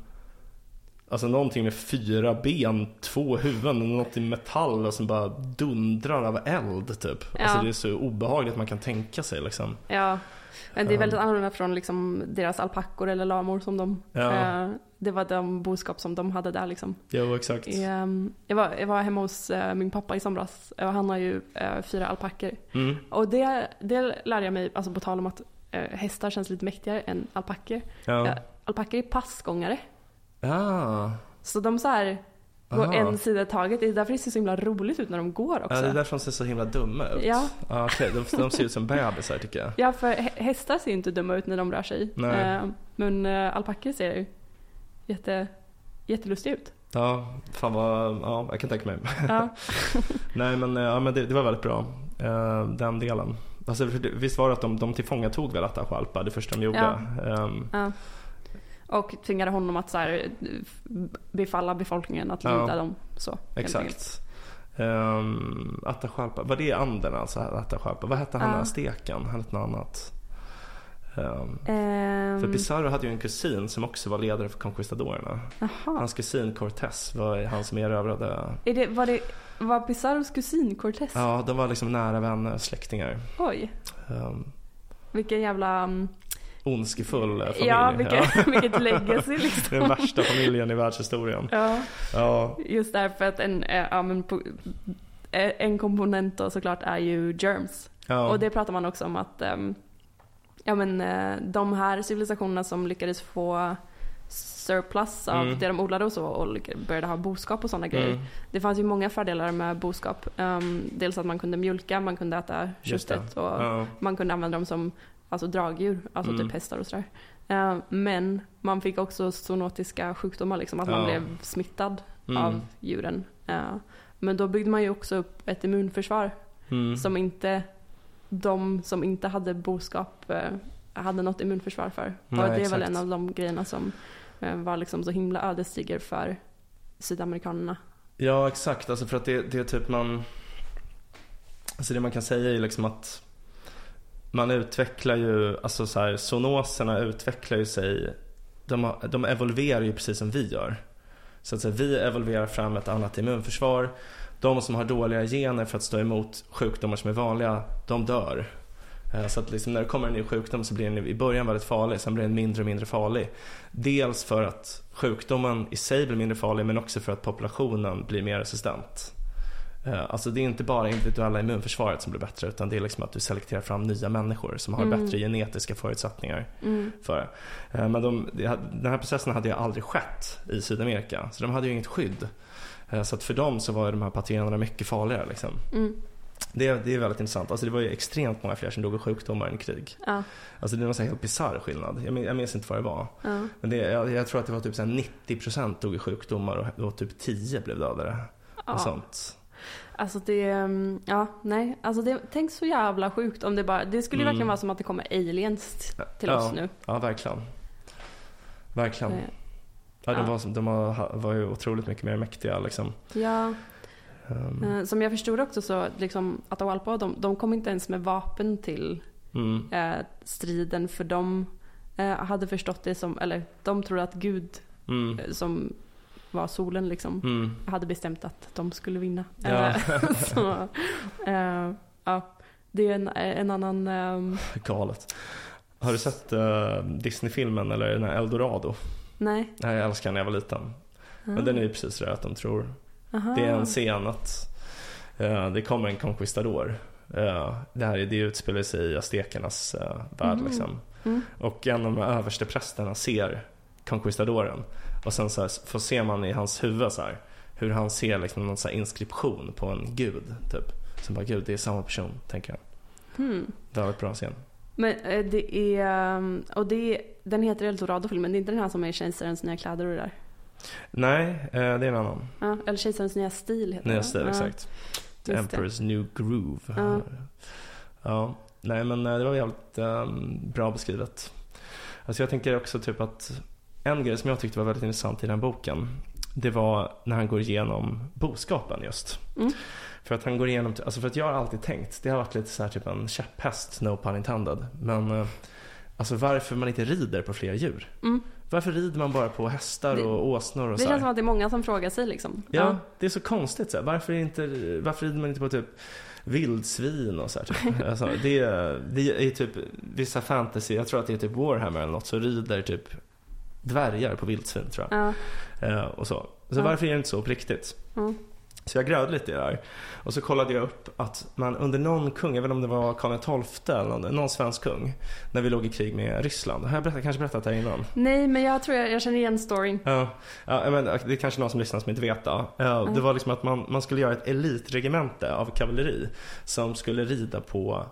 Alltså någonting med fyra ben, två huvuden, något i metall och som bara dundrar av eld typ. Alltså Ja. det är så obehagligt man kan tänka sig liksom. Ja, men det är Ja. väldigt annorlunda från liksom deras alpackor eller lamor som de... Ja. Eh, det var de boskap som de hade där liksom. Jo exakt. Ehm, jag, var, jag var hemma hos eh, min pappa i somras och han har ju eh, fyra alpackor. Mm. Och det, det lärde jag mig, alltså på tal om att eh, hästar känns lite mäktigare än alpackor. Ja. Ja. Alpackor är passgångare. Ah. Så de så här går Aha. en sida i taget. Det är därför det ser så himla roligt ut när de går också. Ja, det är därför de ser så himla dumma ut. Ja. Ja, okej. de, de ser ut som bebisar tycker jag. Ja, för hä- hästar ser inte dumma ut när de rör sig. Nej. Eh, men eh, alpackor ser ju jätte, jättelustiga ut. Ja, fan vad, ja jag kan tänka mig. Ja. [laughs] Nej men, eh, ja, men det, det var väldigt bra, den delen. Alltså, visst var det att de, de tillfångatog väl Atahualpa det första de gjorde? Ja. Ehm, Ja. Och tvingade honom att så här, befalla befolkningen att Ja. lyda dem. Så, exakt. Um, Atahualpa, var det anden alltså? Atahualpa? Vad hette han Ja. den här steken? Han hette något annat. Ehm, Ehm, för Pizarro hade ju en kusin som också var ledare för conquistadorerna. jaha. Hans kusin Cortés var han som erövrade. Är det, var det var Pizarros kusin Cortés? Ja, de var liksom nära vänner, släktingar. Oj, Um, vilken jävla... ondskefull familj. Ja, vilket, [laughs] vilket legacy [laughs] liksom. Den värsta familjen i världshistorien. Ja, Ja, just därför att en, eh, ja, men eh, en komponent då såklart är ju germs. ja. Och det pratar man också om att ehm, ja, men, eh, de här civilisationerna som lyckades få surplus av Mm. det de odlade och så och började ha boskap och sådana grejer. Mm, Det fanns ju många fördelar med boskap. Ehm, dels att man kunde mjölka, man kunde äta köttet och ja. man kunde använda dem som alltså, dragdjur, alltså Mm. typ hästar och sådär. Ehm, men man fick också zoonotiska sjukdomar, liksom, att man Ja. blev smittad Mm, av djuren. Ehm, men då byggde man ju också upp ett immunförsvar mm. som inte de som inte hade boskap eh, hade något immunförsvar för. Och det är väl en av de grejerna som eh, var liksom så himla ödesdiger för sydamerikanerna. Ja exakt, alltså för att det, det är typ man Alltså det man kan säga är liksom att man utvecklar ju, alltså så här, zoonoserna utvecklar ju sig de, de evolverar ju precis som vi gör Så att säga, vi evolverar fram ett annat immunförsvar De som har dåliga gener för att stå emot sjukdomar som är vanliga, de dör eh, så att liksom när det kommer en ny sjukdom så blir den i början väldigt farlig, sen blir den mindre och mindre farlig. Dels för att sjukdomen i sig blir mindre farlig men också för att populationen blir mer resistent. Eh, Alltså det är inte bara individuella immunförsvaret som blir bättre utan det är liksom att du selekterar fram nya människor som har Mm. bättre genetiska förutsättningar Mm. för. Eh, Men de, den här processen hade ju aldrig skett i Sydamerika så de hade ju inget skydd. Eh, Så att för dem så var de här patogenerna mycket farligare liksom. Mm. Det, det är väldigt intressant. Alltså det var ju extremt många fler som dog i sjukdomar än krig. Ja, Alltså det är en helt bisarr skillnad. Jag minns, jag minns inte vad det var. ja. Men det, jag, jag tror att det var typ så här 90% dog i sjukdomar och, och typ 10 blev dödade. Och ja. sånt. Alltså det, mm, ja, nej. Alltså det, tänk så jävla sjukt om det bara, det skulle ju Mm. verkligen vara som att det kommer aliens till Ja. oss nu. Ja, verkligen. Verkligen. Eh, Ja, de ja. var, de var, ju otroligt mycket mer mäktiga liksom. Ja, Um, som jag förstod också så liksom Atahualpa, de, de kom inte ens med vapen till mm, eh, striden för de eh, hade förstått det som, eller de trodde att Gud mm, eh, som var solen liksom mm. hade bestämt att de skulle vinna. Ja. [laughs] Så, eh, ja, det är en, en annan, ehm, Galet. Har du sett eh, Disney-filmen eller den här Eldorado? nej. Nej, jag älskar den när jag var liten. Men den är ju precis det att de tror Aha. Det är en scen att eh, det kommer en conquistador. Uh, det här är- det utspelar sig i aztekernas uh, värld Mhm. liksom. Mm. Och en av de här överste prästerna ser conquistadoren. Och sen så här, får ser man i hans huvud så här, hur han ser liksom någon så inskription på en gud. Typ. Sen bara, gud det är samma person, tänker jag. Hmm. Det var ett bra scen. Men eh, det är, ehm, och det är, den heter Eldorado-filmen, det är inte den här som är Kejsarens nya kläder och det där? Nej, eh, det är en annan. Ja, eller Kejsarens nya stil heter Nya det. stil, ja. exakt. Det. Emperor's New Groove. Ja. Ja, nej men eh, det var jävligt ehm, bra beskrivet. Alltså jag tänker också typ att en grej som jag tyckte var väldigt intressant i den boken det var när han går igenom boskapen just. Mm. För att han går igenom, alltså för att jag har alltid tänkt, det har varit lite så här typ en käpphäst, no pun intended. Men eh, alltså varför man inte rider på fler djur. Mm. Varför rider man bara på hästar Det- och åsnor och Det så känns som att det är många som frågar sig liksom. Ja, det är så konstigt. Så här. Varför, inte, varför rider man inte på typ vildsvin och så här, typ. [laughs] alltså, det, är, det är typ vissa fantasy, jag tror att det är typ Warhammer eller något, så rider typ dvärgar på vildsvin tror jag. Ja. Eh, och så. Så varför är det inte så på riktigt? Mm. Så jag grävde lite i det här. Och så kollade jag upp att man under någon kung, inte om det var Karl XII eller någon, någon svensk kung, när vi låg i krig med Ryssland. Har jag berättat, kanske berättat det här innan? Nej, men jag tror jag, jag känner igen storyn. Ja, ja men det är kanske någon som lyssnar som inte vet det. Ja, Det var liksom att man, man skulle göra ett elitregemente av kavalleri som skulle rida på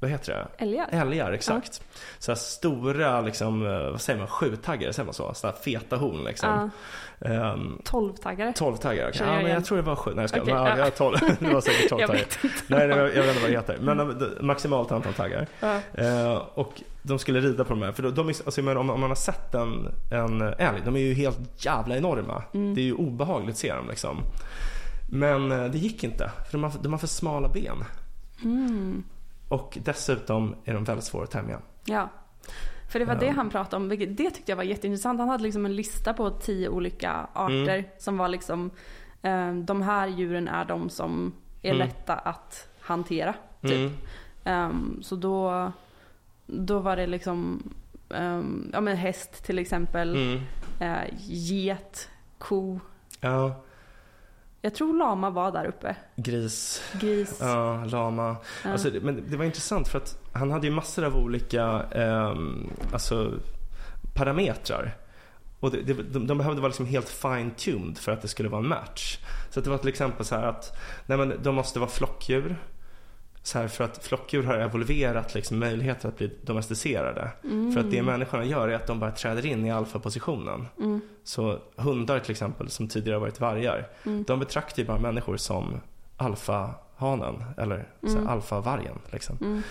vad heter det? Älgar? Älgar, exakt. Så här stora, liksom, vad säger man, sjutaggare, säger man så? Sådana feta horn liksom. Ja. Um, Tolvtaggare? Tolvtaggare, Kör ja, jag men jag tror det var sju. Nej jag skojar. Okej, Men, ja, ja. jag tolv. [laughs] Det var säkert tolvtaggare. Nej, nej, jag vet inte vad det heter. Men mm. maximalt antal taggar. Ja. Eh, och de skulle rida på de här. För de, de alltså, men om, om man har sett en, en älg, de är ju helt jävla enorma. Mm. Det är ju obehagligt att se dem liksom. Men eh, det gick inte. För de har, de har för smala ben. Mm. Och dessutom är de väldigt svåra att tämja. Ja. För det var det han pratade om, vilket det tyckte jag var jätteintressant. Han hade liksom en lista på tio olika arter Mm. som var liksom, eh, de här djuren är de som är Mm. lätta att hantera. Typ. Mm. Ehm, så då, då var det liksom, ehm, ja men häst till exempel, Mm. eh, get, ko. Ja, Jag tror lama var där uppe. gris. Gris. Ja, lama. Ja. Alltså, men det var intressant för att han hade ju massor av olika ehm, alltså, parametrar. Och det, det, de, de behövde vara liksom helt fine-tuned för att det skulle vara en match. Så det var till exempel så här att nej men, de måste vara flockdjur. Så här, för att flockdjur har evolverat liksom möjligheter att bli domesticerade. Mm. För att det människorna gör är att de bara träder in i alfapositionen. Mm. Så hundar till exempel, som tidigare varit vargar, Mm. de betraktar ju bara människor som alfahanen eller Mm. alfavargen. Liksom. Mm.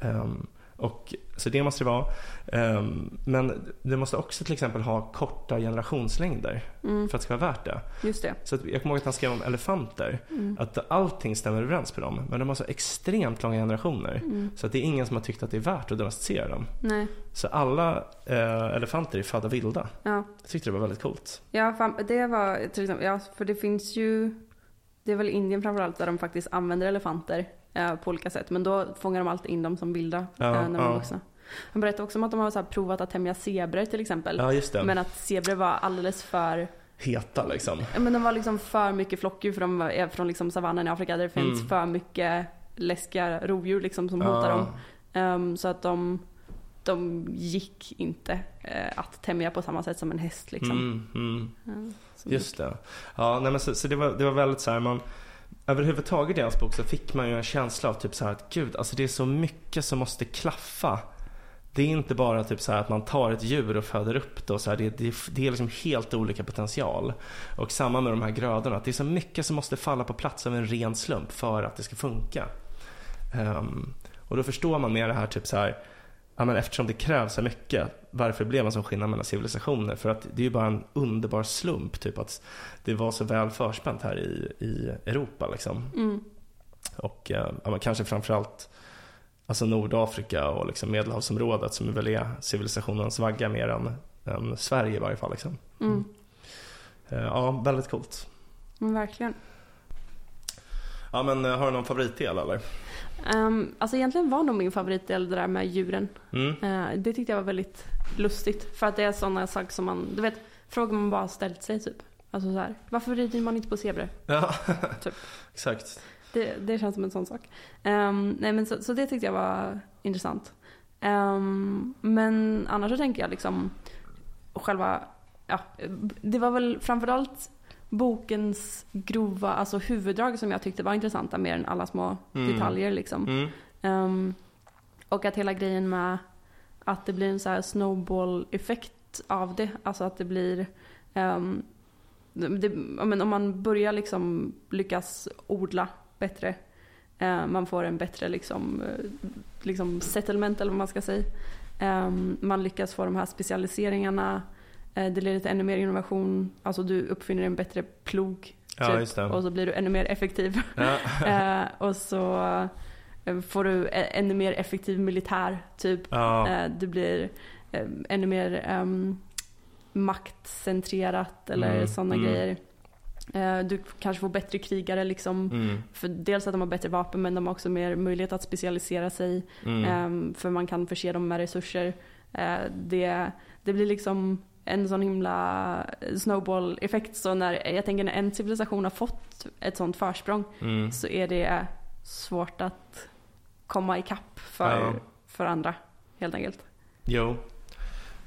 Ehm, och, så det måste det vara. Ehm, men det måste också till exempel ha korta generationslängder Mm. för att det ska vara värt det. Just det. Så att, jag kommer ihåg att han skrev om elefanter, Mm. att allting stämmer överens på dem. Men de har så extremt långa generationer. Mm. Så att det är ingen som har tyckt att det är värt att domesticera dem. Nej. Så alla eh, elefanter är födda vilda. Ja. Jag tyckte det var väldigt coolt. Ja, fan, det var till exempel, ja, för det finns ju, det är väl Indien framförallt där de faktiskt använder elefanter eh, på olika sätt. Men då fångar de alltid in dem som vilda Ja, eh, när de är ja. vuxna. Han berättade också om att de har så provat att tämja zebror till exempel. Ja. Men att zebror var alldeles för, Heta liksom. ja, men de var liksom för mycket flockdjur för de är från liksom savannen i Afrika där det finns Mm. för mycket läskiga rovdjur liksom som Ja. hotar dem. Ehm, så att de, de gick inte eh, att tämja på samma sätt som en häst liksom. Mm, mm. Ja, Just det. Ja, nej, men så, så det, var, det var väldigt så här, man, överhuvudtaget i hans bok så fick man ju en känsla av typ så här att gud, alltså det är så mycket som måste klaffa. Det är inte bara typ så här att man tar ett djur och föder upp det och så här, det, det, det är liksom helt olika potential. Och samma med de här grödorna, att det är så mycket som måste falla på plats av en ren slump för att det ska funka. Um, och då förstår man mer det här typ så här, ja, men eftersom det krävs så mycket, varför blev en sån skillnad mellan civilisationer? För att det är ju bara en underbar slump, typ att det var så väl förspänt här i, i Europa liksom. Mm. Och eh, ja, men kanske framförallt alltså Nordafrika och liksom Medelhavsområdet som väl är civilisationens vagga mer än, än Sverige i varje fall. Liksom. Mm. Eh, Ja, väldigt coolt. Men verkligen. Ja, men eh, har du någon favoritdel eller? Um, alltså egentligen var nog min favoritdel det där med djuren. Mm. Eh, det tyckte jag var väldigt lustigt. För att det är sådana saker som man, du vet, frågor man bara ställt sig typ. Alltså så här, varför rider man inte på zebror? Ja, [laughs] Typ. [laughs] exakt. Det, det känns som en sån sak. Ehm, nej men så, så det tyckte jag var intressant. Ehm, men annars så tänker jag liksom själva, ja, det var väl framförallt bokens grova, alltså huvuddrag som jag tyckte var intressanta mer än alla små Mm. detaljer liksom. Mm. Ehm, och att hela grejen med att det blir en så här snowball-effekt av det. Alltså att det blir... ehm, det, men om man börjar liksom lyckas odla bättre. eh, man får en bättre liksom, eh, liksom settlement eller vad man ska säga. Ehm, man lyckas få de här specialiseringarna. Eh, det leder till ännu mer innovation. Alltså du uppfinner en bättre plog. Ja, typ. Och så blir du ännu mer effektiv. [laughs] Ja. [laughs] Eh, och så eh, får du ännu mer effektiv militär, typ. Ja. Det blir ännu mer ehm, maktcentrerat eller Mm, sådana mm. grejer. Du kanske får bättre krigare liksom. Mm. För dels att de har bättre vapen men de har också mer möjlighet att specialisera sig. Mm. Ehm, för man kan förse dem med resurser. Det, det blir liksom en sån himla snowball-effekt. Så när, jag tänker när en civilisation har fått ett sånt försprång Mm. så är det svårt att komma ikapp för, Ja. för andra helt enkelt. Jo,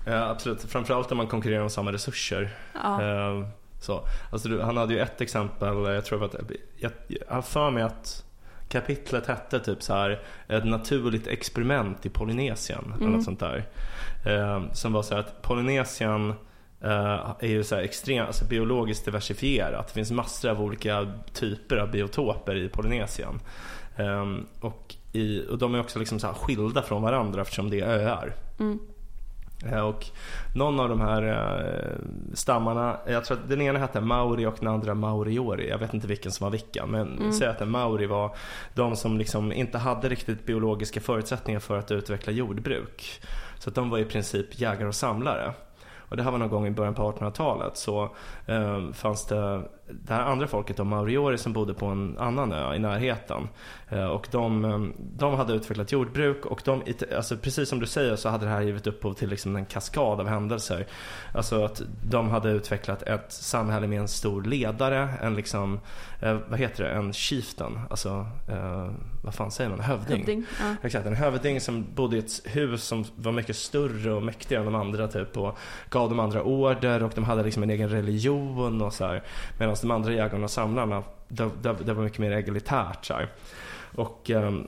ja, absolut. Framförallt när man konkurrerar om samma resurser. Ja. Eh, så. Alltså, han hade ju ett exempel, jag tror att, jag, har för mig att Kapitlet hette typ så här ett naturligt experiment i Polynesien eller Mm. något sånt där. Eh, som var så att Polynesien eh, är ju så här extremt alltså biologiskt diversifierat. Det finns massor av olika typer av biotoper i Polynesien. Eh, och, i, och de är också liksom så skilda från varandra eftersom det är öar. Mm. Och någon av de här stammarna, jag tror att den ena hette Mauri och den andra Mauriori. Jag vet inte vilken som var vilken. Men Mm. säg att den Mauri var de som liksom inte hade riktigt biologiska förutsättningar för att utveckla jordbruk. Så att de var i princip jägare och samlare. Och det här var någon gång i början på 1800-talet så eh, fanns det det här andra folket, de maoriori som bodde på en annan ö i närheten. Eh, och de, eh, de hade utvecklat jordbruk och de, alltså precis som du säger så hade det här givit upphov till liksom en kaskad av händelser. Alltså att de hade utvecklat ett samhälle med en stor ledare, en liksom, eh, vad heter det, en chieftain, alltså eh, vad fan säger man, hövding. Hövding. Ja. Exakt, en hövding som bodde i ett hus som var mycket större och mäktigare än de andra typ och gav de andra order och de hade liksom en egen religion och så här. Medan de andra jägarna och samlarna, det, det, det var mycket mer egalitärt så här. Och ehm,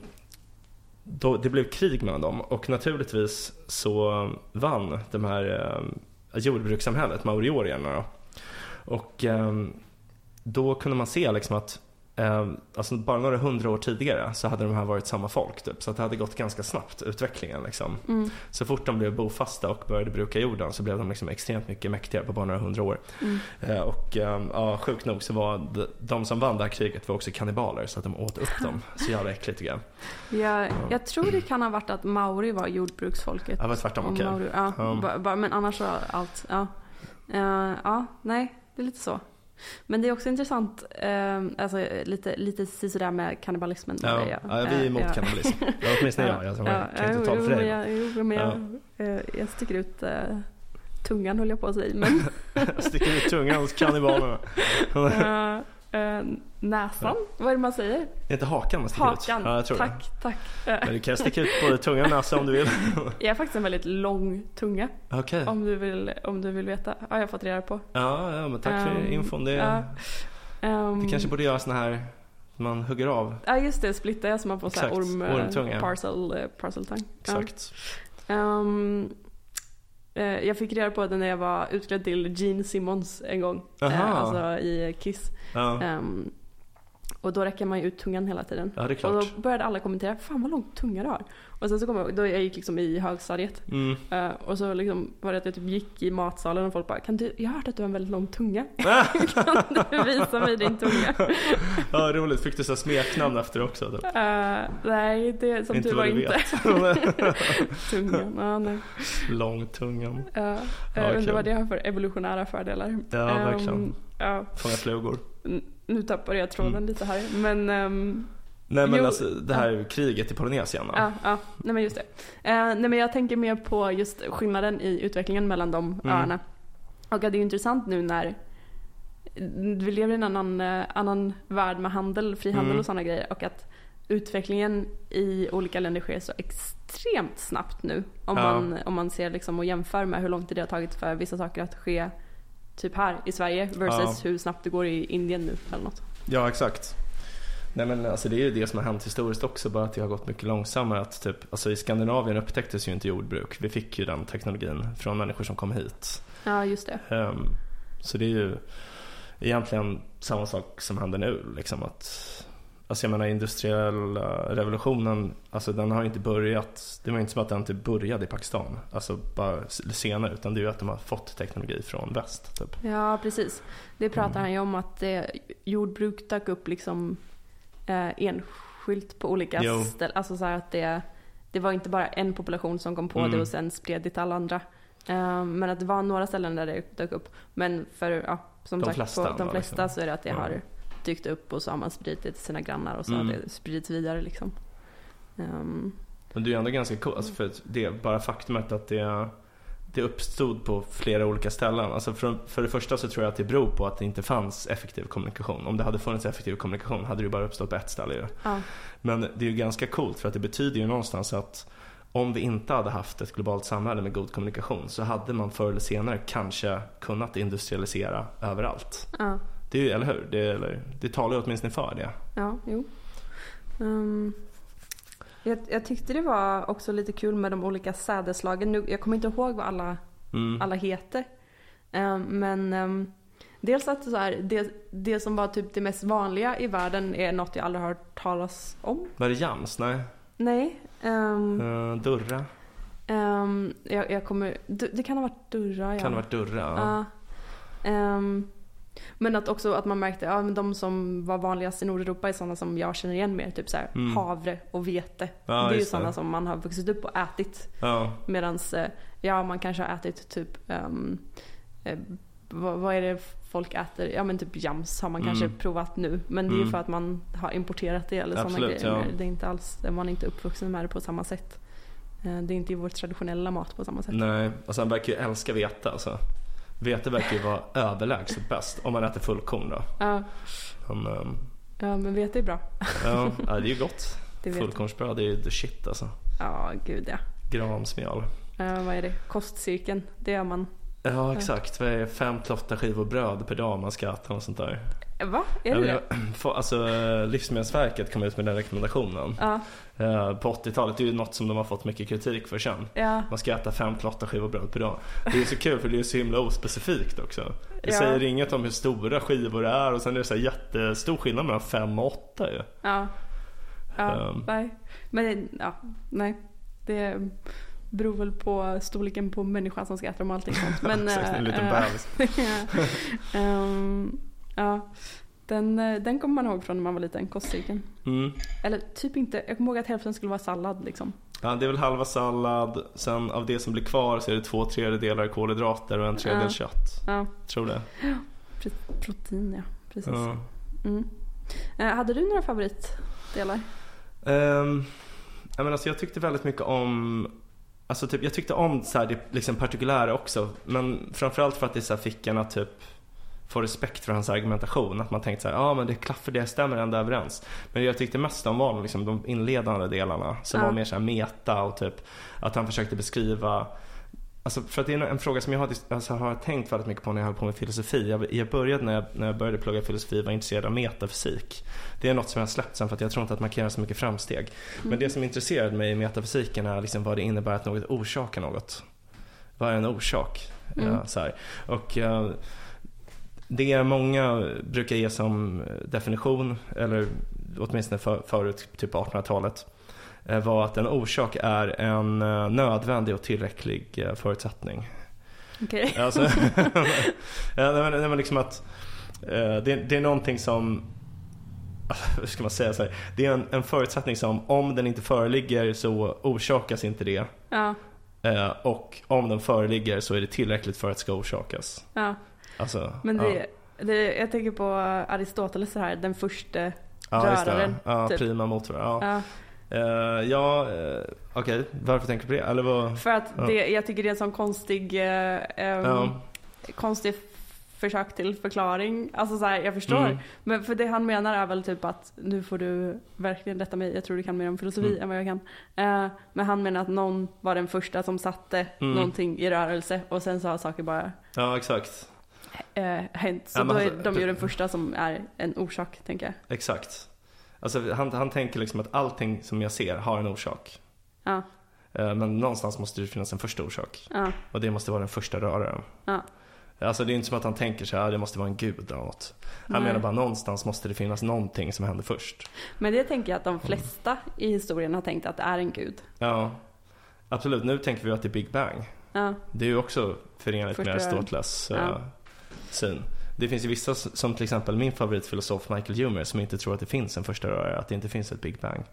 då, det blev krig mellan dem och naturligtvis så vann de här ehm, jordbrukssamhället, maoriorierna då. Och ehm, då kunde man se liksom att alltså bara några hundra år tidigare så hade de här varit samma folk typ. Så det hade gått ganska snabbt utvecklingen liksom. Mm. Så fort de blev bofasta och började bruka jorden så blev de liksom extremt mycket mäktigare på bara några hundra år. Mm. Eh, och eh, ja, sjukt nog så var de, de som vann det här kriget var också kannibaler så att de åt upp dem. [laughs] Så jävla äckligt tycker jag. Jag, jag tror det kan ha varit att maori var jordbruksfolket. Ja, var tvärtom, okej. Maori, ja, Ja. ba- men annars var allt, ja. Eh, ja, nej, det är lite så. Men det är också intressant, eh, alltså lite, lite sådär med kannibalismen. Ja, där ja, jag- vi är emot ja. kannibalism. [laughs] Ja, åtminstone jag. Jag, jag kan inte tala för dig. jag, jo, men jag, eh, jag sticker ut eh, tungan höll jag på att säga. Men [laughs] Jag sticker ut tungan hos kannibalerna. [laughs] eh, näsan, vad är det man säger? Det är inte hakan man sticker ut? Hakan, Ja, jag tror det. tack, tack. Eh, Men du kan sticka ut både tunga och näsa om du vill. [laughs] jag har faktiskt en väldigt lång tunga. Okej. Om du vill, om du vill veta. Ja, jag har fått reda på. Ja, ja, men tack för Ehm, infon. Det, ja. Ehm, Vi kanske borde göra såna här man hugger av. Ja just det, splitta jag så man får Exakt, orm, eh, ormtunga. parcel, eh, parceltang. Ja. Exakt. Eh, jag fick reda på det när jag var utklädd till Gene Simmons en gång. Aha. Eh, alltså i Kiss. Ja. Ehm, och då räcker man ju ut tungan hela tiden. ja, Och då började alla kommentera, fan vad lång tunga du har. Och sen så kom jag då jag gick liksom i högstadiet. Mm. eh, och så liksom var det att jag typ gick i matsalen och folk bara, kan du, jag har hört att du har en väldigt lång tunga. [laughs] kan du visa mig din tunga? [laughs] ja, roligt. Fick du så smeknamn efter också? Typ. Eh, nej, det som inte tur var inte. [laughs] Tungan, ja, nej. Långtungan. Uh, Ja, jag undrar kul. vad det har för evolutionära fördelar. Ja, verkligen. ja, Fånga flugor. n- nu tappade jag tråden Mm. lite här. Men, ehm, Nej men Jo, alltså det här kriget i Polynesien. ja, ja, nej men just det. Eh, nej men jag tänker mer på just skillnaden i utvecklingen mellan de Mm. öarna. Och det är intressant nu när vi lever i en annan, eh, annan värld med handel, frihandel Mm. och sådana grejer. Och att utvecklingen i olika länder sker så extremt snabbt nu. Om, Ja. man, om man ser liksom och jämför med hur lång tid det har tagit för vissa saker att ske typ här i Sverige versus hur snabbt det går i Indien nu eller något. Ja, exakt. Nej men alltså det är ju det som har hänt historiskt också, bara att det har gått mycket långsammare. Att typ, alltså I Skandinavien upptäcktes ju inte jordbruk. Vi fick ju den teknologin från människor som kom hit. Ja, just det. Ehm, så det är ju egentligen samma sak som händer nu. Liksom att, alltså jag menar industriella revolutionen, alltså den har inte börjat, det var inte som att den inte började i Pakistan, alltså bara senare, utan det är ju att de har fått teknologi från väst. Typ. Ja, precis. Det pratar Mm. han ju om att det, jordbruk dök upp liksom eh, enskilt på olika Jo. ställen. Alltså så att det, det var inte bara en population som kom på Mm. det och sen spred det till alla andra. Eh, men att det var några ställen där det dök upp. Men för, ja, som De sagt, flesta på de ändå, flesta liksom. så är det att det Ja. har dykt upp och så har man spridit det till sina grannar och så Mm. har det spridits vidare liksom. Ehm, Men det är ju ändå ganska coolt, alltså för det bara faktumet att det, det uppstod på flera olika ställen. Alltså för, för det första så tror jag att det beror på att det inte fanns effektiv kommunikation. Om det hade funnits effektiv kommunikation hade det ju bara uppstått på ett ställe ju. ja, Men det är ju ganska coolt för att det betyder ju någonstans att om vi inte hade haft ett globalt samhälle med god kommunikation så hade man förr eller senare kanske kunnat industrialisera överallt. ja, Det är ju, eller hur? Det, eller, det talar ju åtminstone för det. ja, jo. Um, jag, jag tyckte det var också lite kul med de olika sädeslagen. Nu, jag kommer inte ihåg vad alla, Mm. alla heter. Um, men um, dels att så här, det, det som var typ det mest vanliga i världen är något jag aldrig har hört talas om. Var det jams? Nej. Nej. Um, Uh, durra? um, jag, jag kommer, det, det kan ha varit Durra ja. Kan ha varit durra? Ja. Ja. Men att också att man märkte, ja men de som var vanligast i Nordeuropa är sådana som jag känner igen mer. Typ så här, Mm. havre och vete. Ja, det är ju sådana som man har vuxit upp och ätit. Ja. Medans, eh, ja man kanske har ätit typ, eh, vad, vad är det folk äter? Ja men typ jams har man kanske Mm. provat nu. Men det är ju Mm. för att man har importerat det eller sådana grejer. ja. Det är inte alls, man är inte uppvuxen med det på samma sätt. Eh, Det är inte vår traditionella mat på samma sätt. Nej, alltså han verkar ju älska vete alltså. Vete verkar ju vara överlägset bäst om man äter fullkorn då. Ja, Men, ehm, ja men vete är bra. ja, ja, det är ju gott. [laughs] Fullkornsbröd det är ju the shit alltså. Ja, gud ja. Gramsmjöl. Eh, vad är det? Kostcirkeln. Det gör man. Ja exakt, vad är fem till åtta skivor bröd per dag man ska äta och sånt där. Va? Är Ja, det men det? [clears throat] Alltså Livsmedelsverket kom ut med den rekommendationen. Ja, På 80-talet, det är ju något som de har fått mycket kritik för sen. ja, Man ska äta fem till åtta skivor bröd per dag. Det är så kul för det är så himla ospecifikt också. Det Ja. säger inget om hur stora skivor det är och sen är det så här jättestor skillnad mellan fem och åtta ju. ja. ja Ehm. nej. Men ja, nej. Det beror väl på storleken på människan som ska äta dem och allting sånt. [laughs] Men, Exakt, en eh, liten eh, bebis. [laughs] ehm, ja, den, eh, den kommer man ihåg från när man var liten, kostcirkeln. Mm. Eller typ inte, jag kommer ihåg att hälften skulle vara sallad liksom. Ja, det är väl halva sallad, sen av det som blir kvar så är det två tredjedelar kolhydrater och en tredjedel Ja. kött. Ja, Tror det. protein ja. Precis. Ja. Mm. Eh, hade du några favoritdelar? Um, jag, menar, alltså, jag tyckte väldigt mycket om Alltså typ, jag tyckte om så här, det liksom partikulära också Men framförallt för att det så här, fick en att typ Få respekt för hans argumentation Att man tänkte så här, ja ah, men det klaffar, det stämmer ändå överens Men det jag tyckte mest om var liksom de inledande delarna Som Ja. var mer så här meta och typ Att han försökte beskriva Alltså för att det är en fråga som jag har, alltså har tänkt väldigt mycket på när jag höll på med filosofi. Jag, jag började när jag, när jag började plugga filosofi var intresserad av metafysik. Det är något som jag har släppt sen för att jag tror inte att man kan göra så mycket framsteg. Men det som intresserade mig i metafysiken är liksom vad det innebär att något orsakar något. Vad är en orsak? Mm. Ja, så här. Och eh, det många brukar ge som definition, eller åtminstone för, förut, typ 1800-talet, eh, var att en orsak är en eh, nödvändig och tillräcklig eh, förutsättning. Okej. [laughs] Alltså, [laughs] nej, men, liksom att eh, det, det är någonting som [laughs] hur ska man säga så här? Det är en, en förutsättning som om den inte föreligger så orsakas inte det. Ja, Eh, och om den föreligger så är det tillräckligt för att det ska orsakas. ja. Alltså, Men ja. det, det, jag tänker på Aristoteles så här, den första ja, det. röraren, Ja, typ. prima motor. Ja, Ja, Eh, ja eh, okej. Varför tänker du på det? Eller vad? för att Ja. det, jag tycker det är en sån konstig, ehm, Ja. konstig försök till förklaring. Alltså så här, jag förstår. Mm. Men för det han menar är väl typ att nu får du verkligen rätta mig, jag tror du kan mer om filosofi Mm. än vad jag kan. Eh, men han menar att någon var den första som satte Mm. någonting i rörelse och sen så har saker bara Ja, exakt. Eh, hänt. Så Ja, då är alltså, de ju den första som är en orsak, tänker jag. Exakt. Alltså, han, han tänker liksom att allting som jag ser har en orsak. Ja, Eh, Men någonstans måste det finnas en första orsak. ja, Och det måste vara den första röraren. ja. Alltså det är inte som att han tänker så här, det måste vara en gud eller något. Han Nej. menar bara någonstans måste det finnas någonting som händer först. Men det tänker jag att de flesta i historien har tänkt att det är en gud. Ja, absolut. Nu tänker vi att det är Big Bang. Ja, Det är ju också förenligt Första med. Aristoteles Ja. Syn. Det finns ju vissa som till exempel min favoritfilosof Michael Humer som inte tror att det finns en första rörare, att det inte finns ett Big Bang.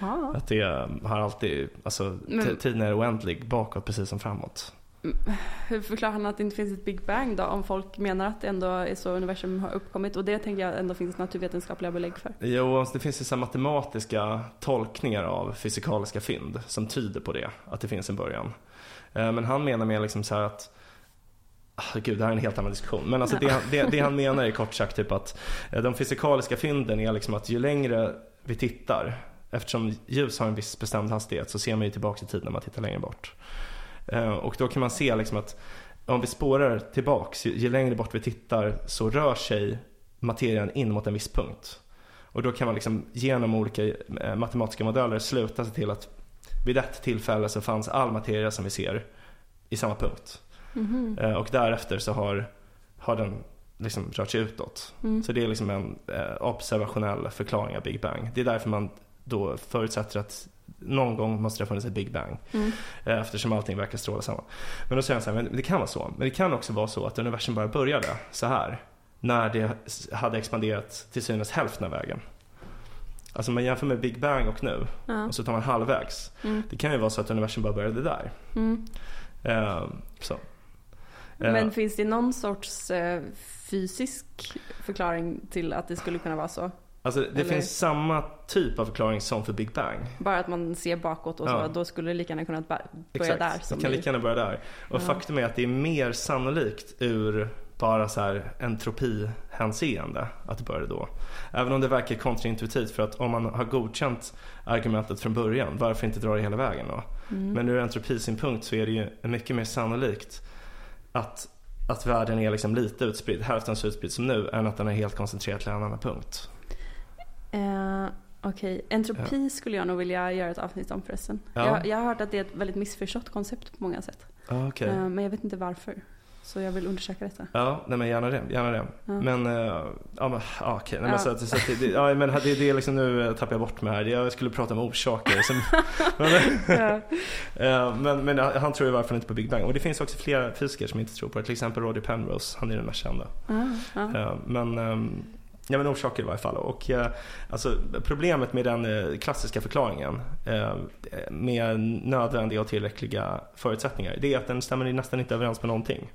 ha. Att det eh, har alltid, alltså Men- tiden är oändlig bakåt precis som framåt. Hur förklarar han att det inte finns ett Big Bang då? Om folk menar att det ändå är så universum har uppkommit. Och det tänker jag ändå finns naturvetenskapliga belägg för. Jo, det finns här matematiska tolkningar av fysikaliska fynd som tyder på det, att det finns en början. Eh, Men han menar mer liksom så här att Gud, det här är en helt annan diskussion. Men alltså det, han- det, det han menar är kort sagt typ att eh, de fysikaliska fynden är liksom att ju längre vi tittar, eftersom ljus har en viss bestämd hastighet så ser man ju tillbaka i tiden när man tittar längre bort. Eh, Och då kan man se liksom att om vi spårar tillbaks, ju, ju längre bort vi tittar så rör sig materien in mot en viss punkt. Och då kan man liksom genom olika eh, matematiska modeller sluta sig till att vid ett tillfälle så fanns all materia som vi ser i samma punkt. Eh, och därefter så har, har den liksom rört sig utåt. Mm. Så det är liksom en eh, observationell förklaring av Big Bang. Det är därför man då förutsätter att någon gång måste det ha funnits ett Big Bang. Mm. Eh, eftersom allting verkar stråla samman. Men då säger han så här, men det kan vara så. Men det kan också vara så att universum bara började så här. När det hade expanderat till synes hälften av vägen. Alltså man jämför med Big Bang och nu. Ja. Och så tar man halvvägs. Mm. Det kan ju vara så att universum bara började där. Mm. Eh, så. Men finns det någon sorts eh, fysisk förklaring till att det skulle kunna vara så? Alltså det Eller- finns samma typ av förklaring som för Big Bang. Bara att man ser bakåt och så, Ja. då skulle det lika gärna kunna börja Exakt, där. det Som kan lika gärna börja där. Och Ja. faktum är att det är mer sannolikt ur bara så här entropihänseende att det började då. Även om det verkar kontraintuitivt för att om man har godkänt argumentet från början, varför inte dra det hela vägen då? Mm. Men ur entropisynpunkt så är det ju mycket mer sannolikt att, att världen är liksom lite utspridd, hälften så utspridd som nu, än att den är helt koncentrerad till en annan punkt. Eh, Okej, entropi skulle jag nog vilja göra ett avsnitt om förresten. Ja. Jag, jag har hört att det är ett väldigt missförstått koncept på många sätt. Ja, okej. Eh, men jag vet inte varför. Så jag vill undersöka detta. Ja, nej men gärna det. Gärna det. Ja. Men, eh, ja men ja, okej. Nej, men Ja. så att, så att det, ja, men det, det är liksom nu eh, tappar jag bort mig här. Jag skulle prata om orsaker. Som, [laughs] men, Ja. [laughs] eh, men, men han tror i varje fall inte på Big Bang. Och det finns också flera fysiker som inte tror på det. Till exempel Roger Penrose. Han är den mest kända. Ah, ja. Men, ehm, ja, men orsaker i varje fall. Och, eh, alltså, problemet med den eh, klassiska förklaringen eh, med nödvändiga och tillräckliga förutsättningar det är att den stämmer nästan inte överens med någonting.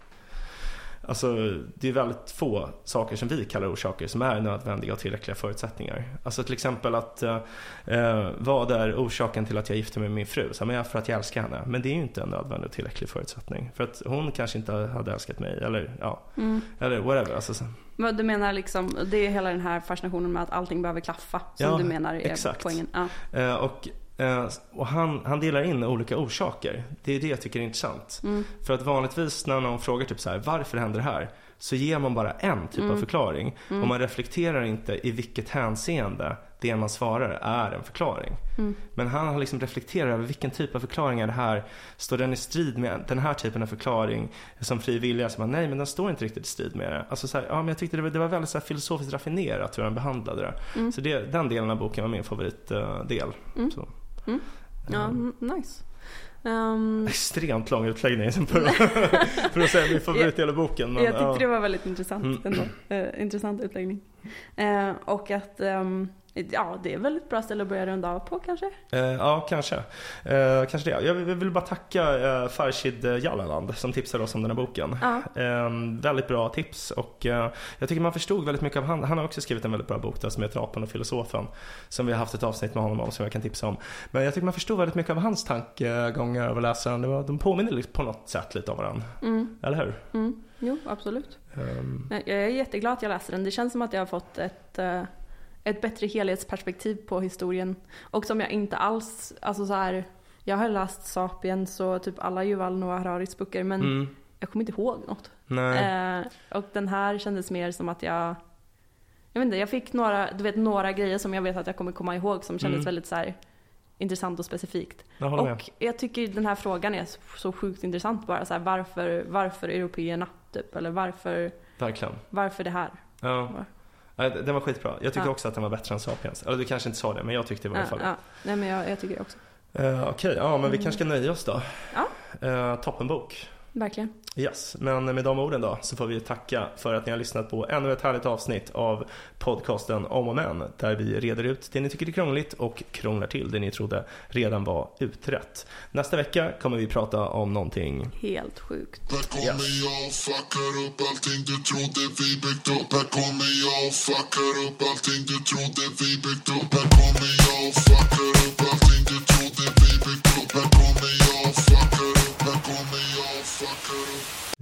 Alltså, det är väldigt få saker som vi kallar orsaker som är nödvändiga och tillräckliga förutsättningar. Alltså till exempel att eh, eh, vad är orsaken till att jag gifter mig med min fru? Så, men jag för att jag älskar henne. Men det är ju inte en nödvändig och tillräcklig förutsättning. För att hon kanske inte hade älskat mig eller ja, Mm. eller whatever. Alltså, så- Men du menar liksom, det är hela den här fascinationen med att allting behöver klaffa. Som Ja, du menar är exakt. poängen. Ja. Eh, och och han, han delar in olika orsaker. Det är det jag tycker är intressant. Mm. För att vanligtvis när någon frågar typ så här, varför händer det här? Så ger man bara en typ av förklaring. Och man reflekterar inte i vilket hänseende det man svarar är en förklaring. Men han har liksom reflekterat över vilken typ av förklaring är det här? Står den i strid med den här typen av förklaring som fri vilja? Så man, nej men den står inte riktigt i strid med det. Alltså så här, ja men jag tyckte det var, det var väldigt så här filosofiskt raffinerat hur han behandlade det. Så det, den delen av boken var min favoritdel. Så. Ja, mm, nice. Ehm, Extremt lång utläggning [laughs] för, för att säga min favoritdel av boken. Men, jag tyckte ja. det var väldigt intressant Mm. ändå. Eh, intressant utläggning. Eh, och att, ehm, ja det är väl ett bra ställe att börja runda av på kanske? Eh, ja, kanske. Eh, kanske det. Jag vill, jag vill bara tacka eh, Farshid Jallaland som tipsade oss om den här boken. Ja. Eh, väldigt bra tips och eh, jag tycker man förstod väldigt mycket av han. Han har också skrivit en väldigt bra bok där som heter Apan och filosofen. Som vi har haft ett avsnitt med honom om som jag kan tipsa om. Men jag tycker man förstod väldigt mycket av hans tankegångar av läsaren. Det var, de påminner lite- på något sätt lite av varandra. Mm, Eller hur? mm, jo, absolut. Ehm, Jag är jätteglad att jag läste den. Det känns som att jag har fått ett, eh, ett bättre helhetsperspektiv på historien. Och som jag inte alls, alltså så här, jag har läst Sapiens och typ alla Yuval Noah Hararis böcker men mm, jag kommer inte ihåg något. Eh, och den här kändes mer som att jag, jag vet inte, jag fick några, du vet några grejer som jag vet att jag kommer komma ihåg som kändes Mm. väldigt så här intressant och specifikt. jag håller med. Och jag tycker den här frågan är så, så sjukt intressant bara så här, varför, varför européerna typ? Eller varför, Verkligen. varför det här? Ja. Den var skitbra. Jag tycker Ja. också att den var bättre än Sapiens. Eller du kanske inte sa det, men jag tyckte i Ja, fall. ja. Nej men jag, jag tycker det också. Eh, Okej, ja men vi kanske ska nöja oss då. Ja. Eh, toppenbok. Verkligen. Yes, men med de orden då så får vi tacka för att ni har lyssnat på ännu ett härligt avsnitt av podcasten Om och Men där vi reder ut det ni tycker är krångligt och krånglar till det ni trodde redan var utrett. Nästa vecka kommer vi prata om någonting Helt sjukt. Här kommer jag och fuckar upp allting du trodde vi byggt upp. Här kommer jag och fuckar upp allting du trodde vi byggt upp. Här kommer jag och fuckar upp allting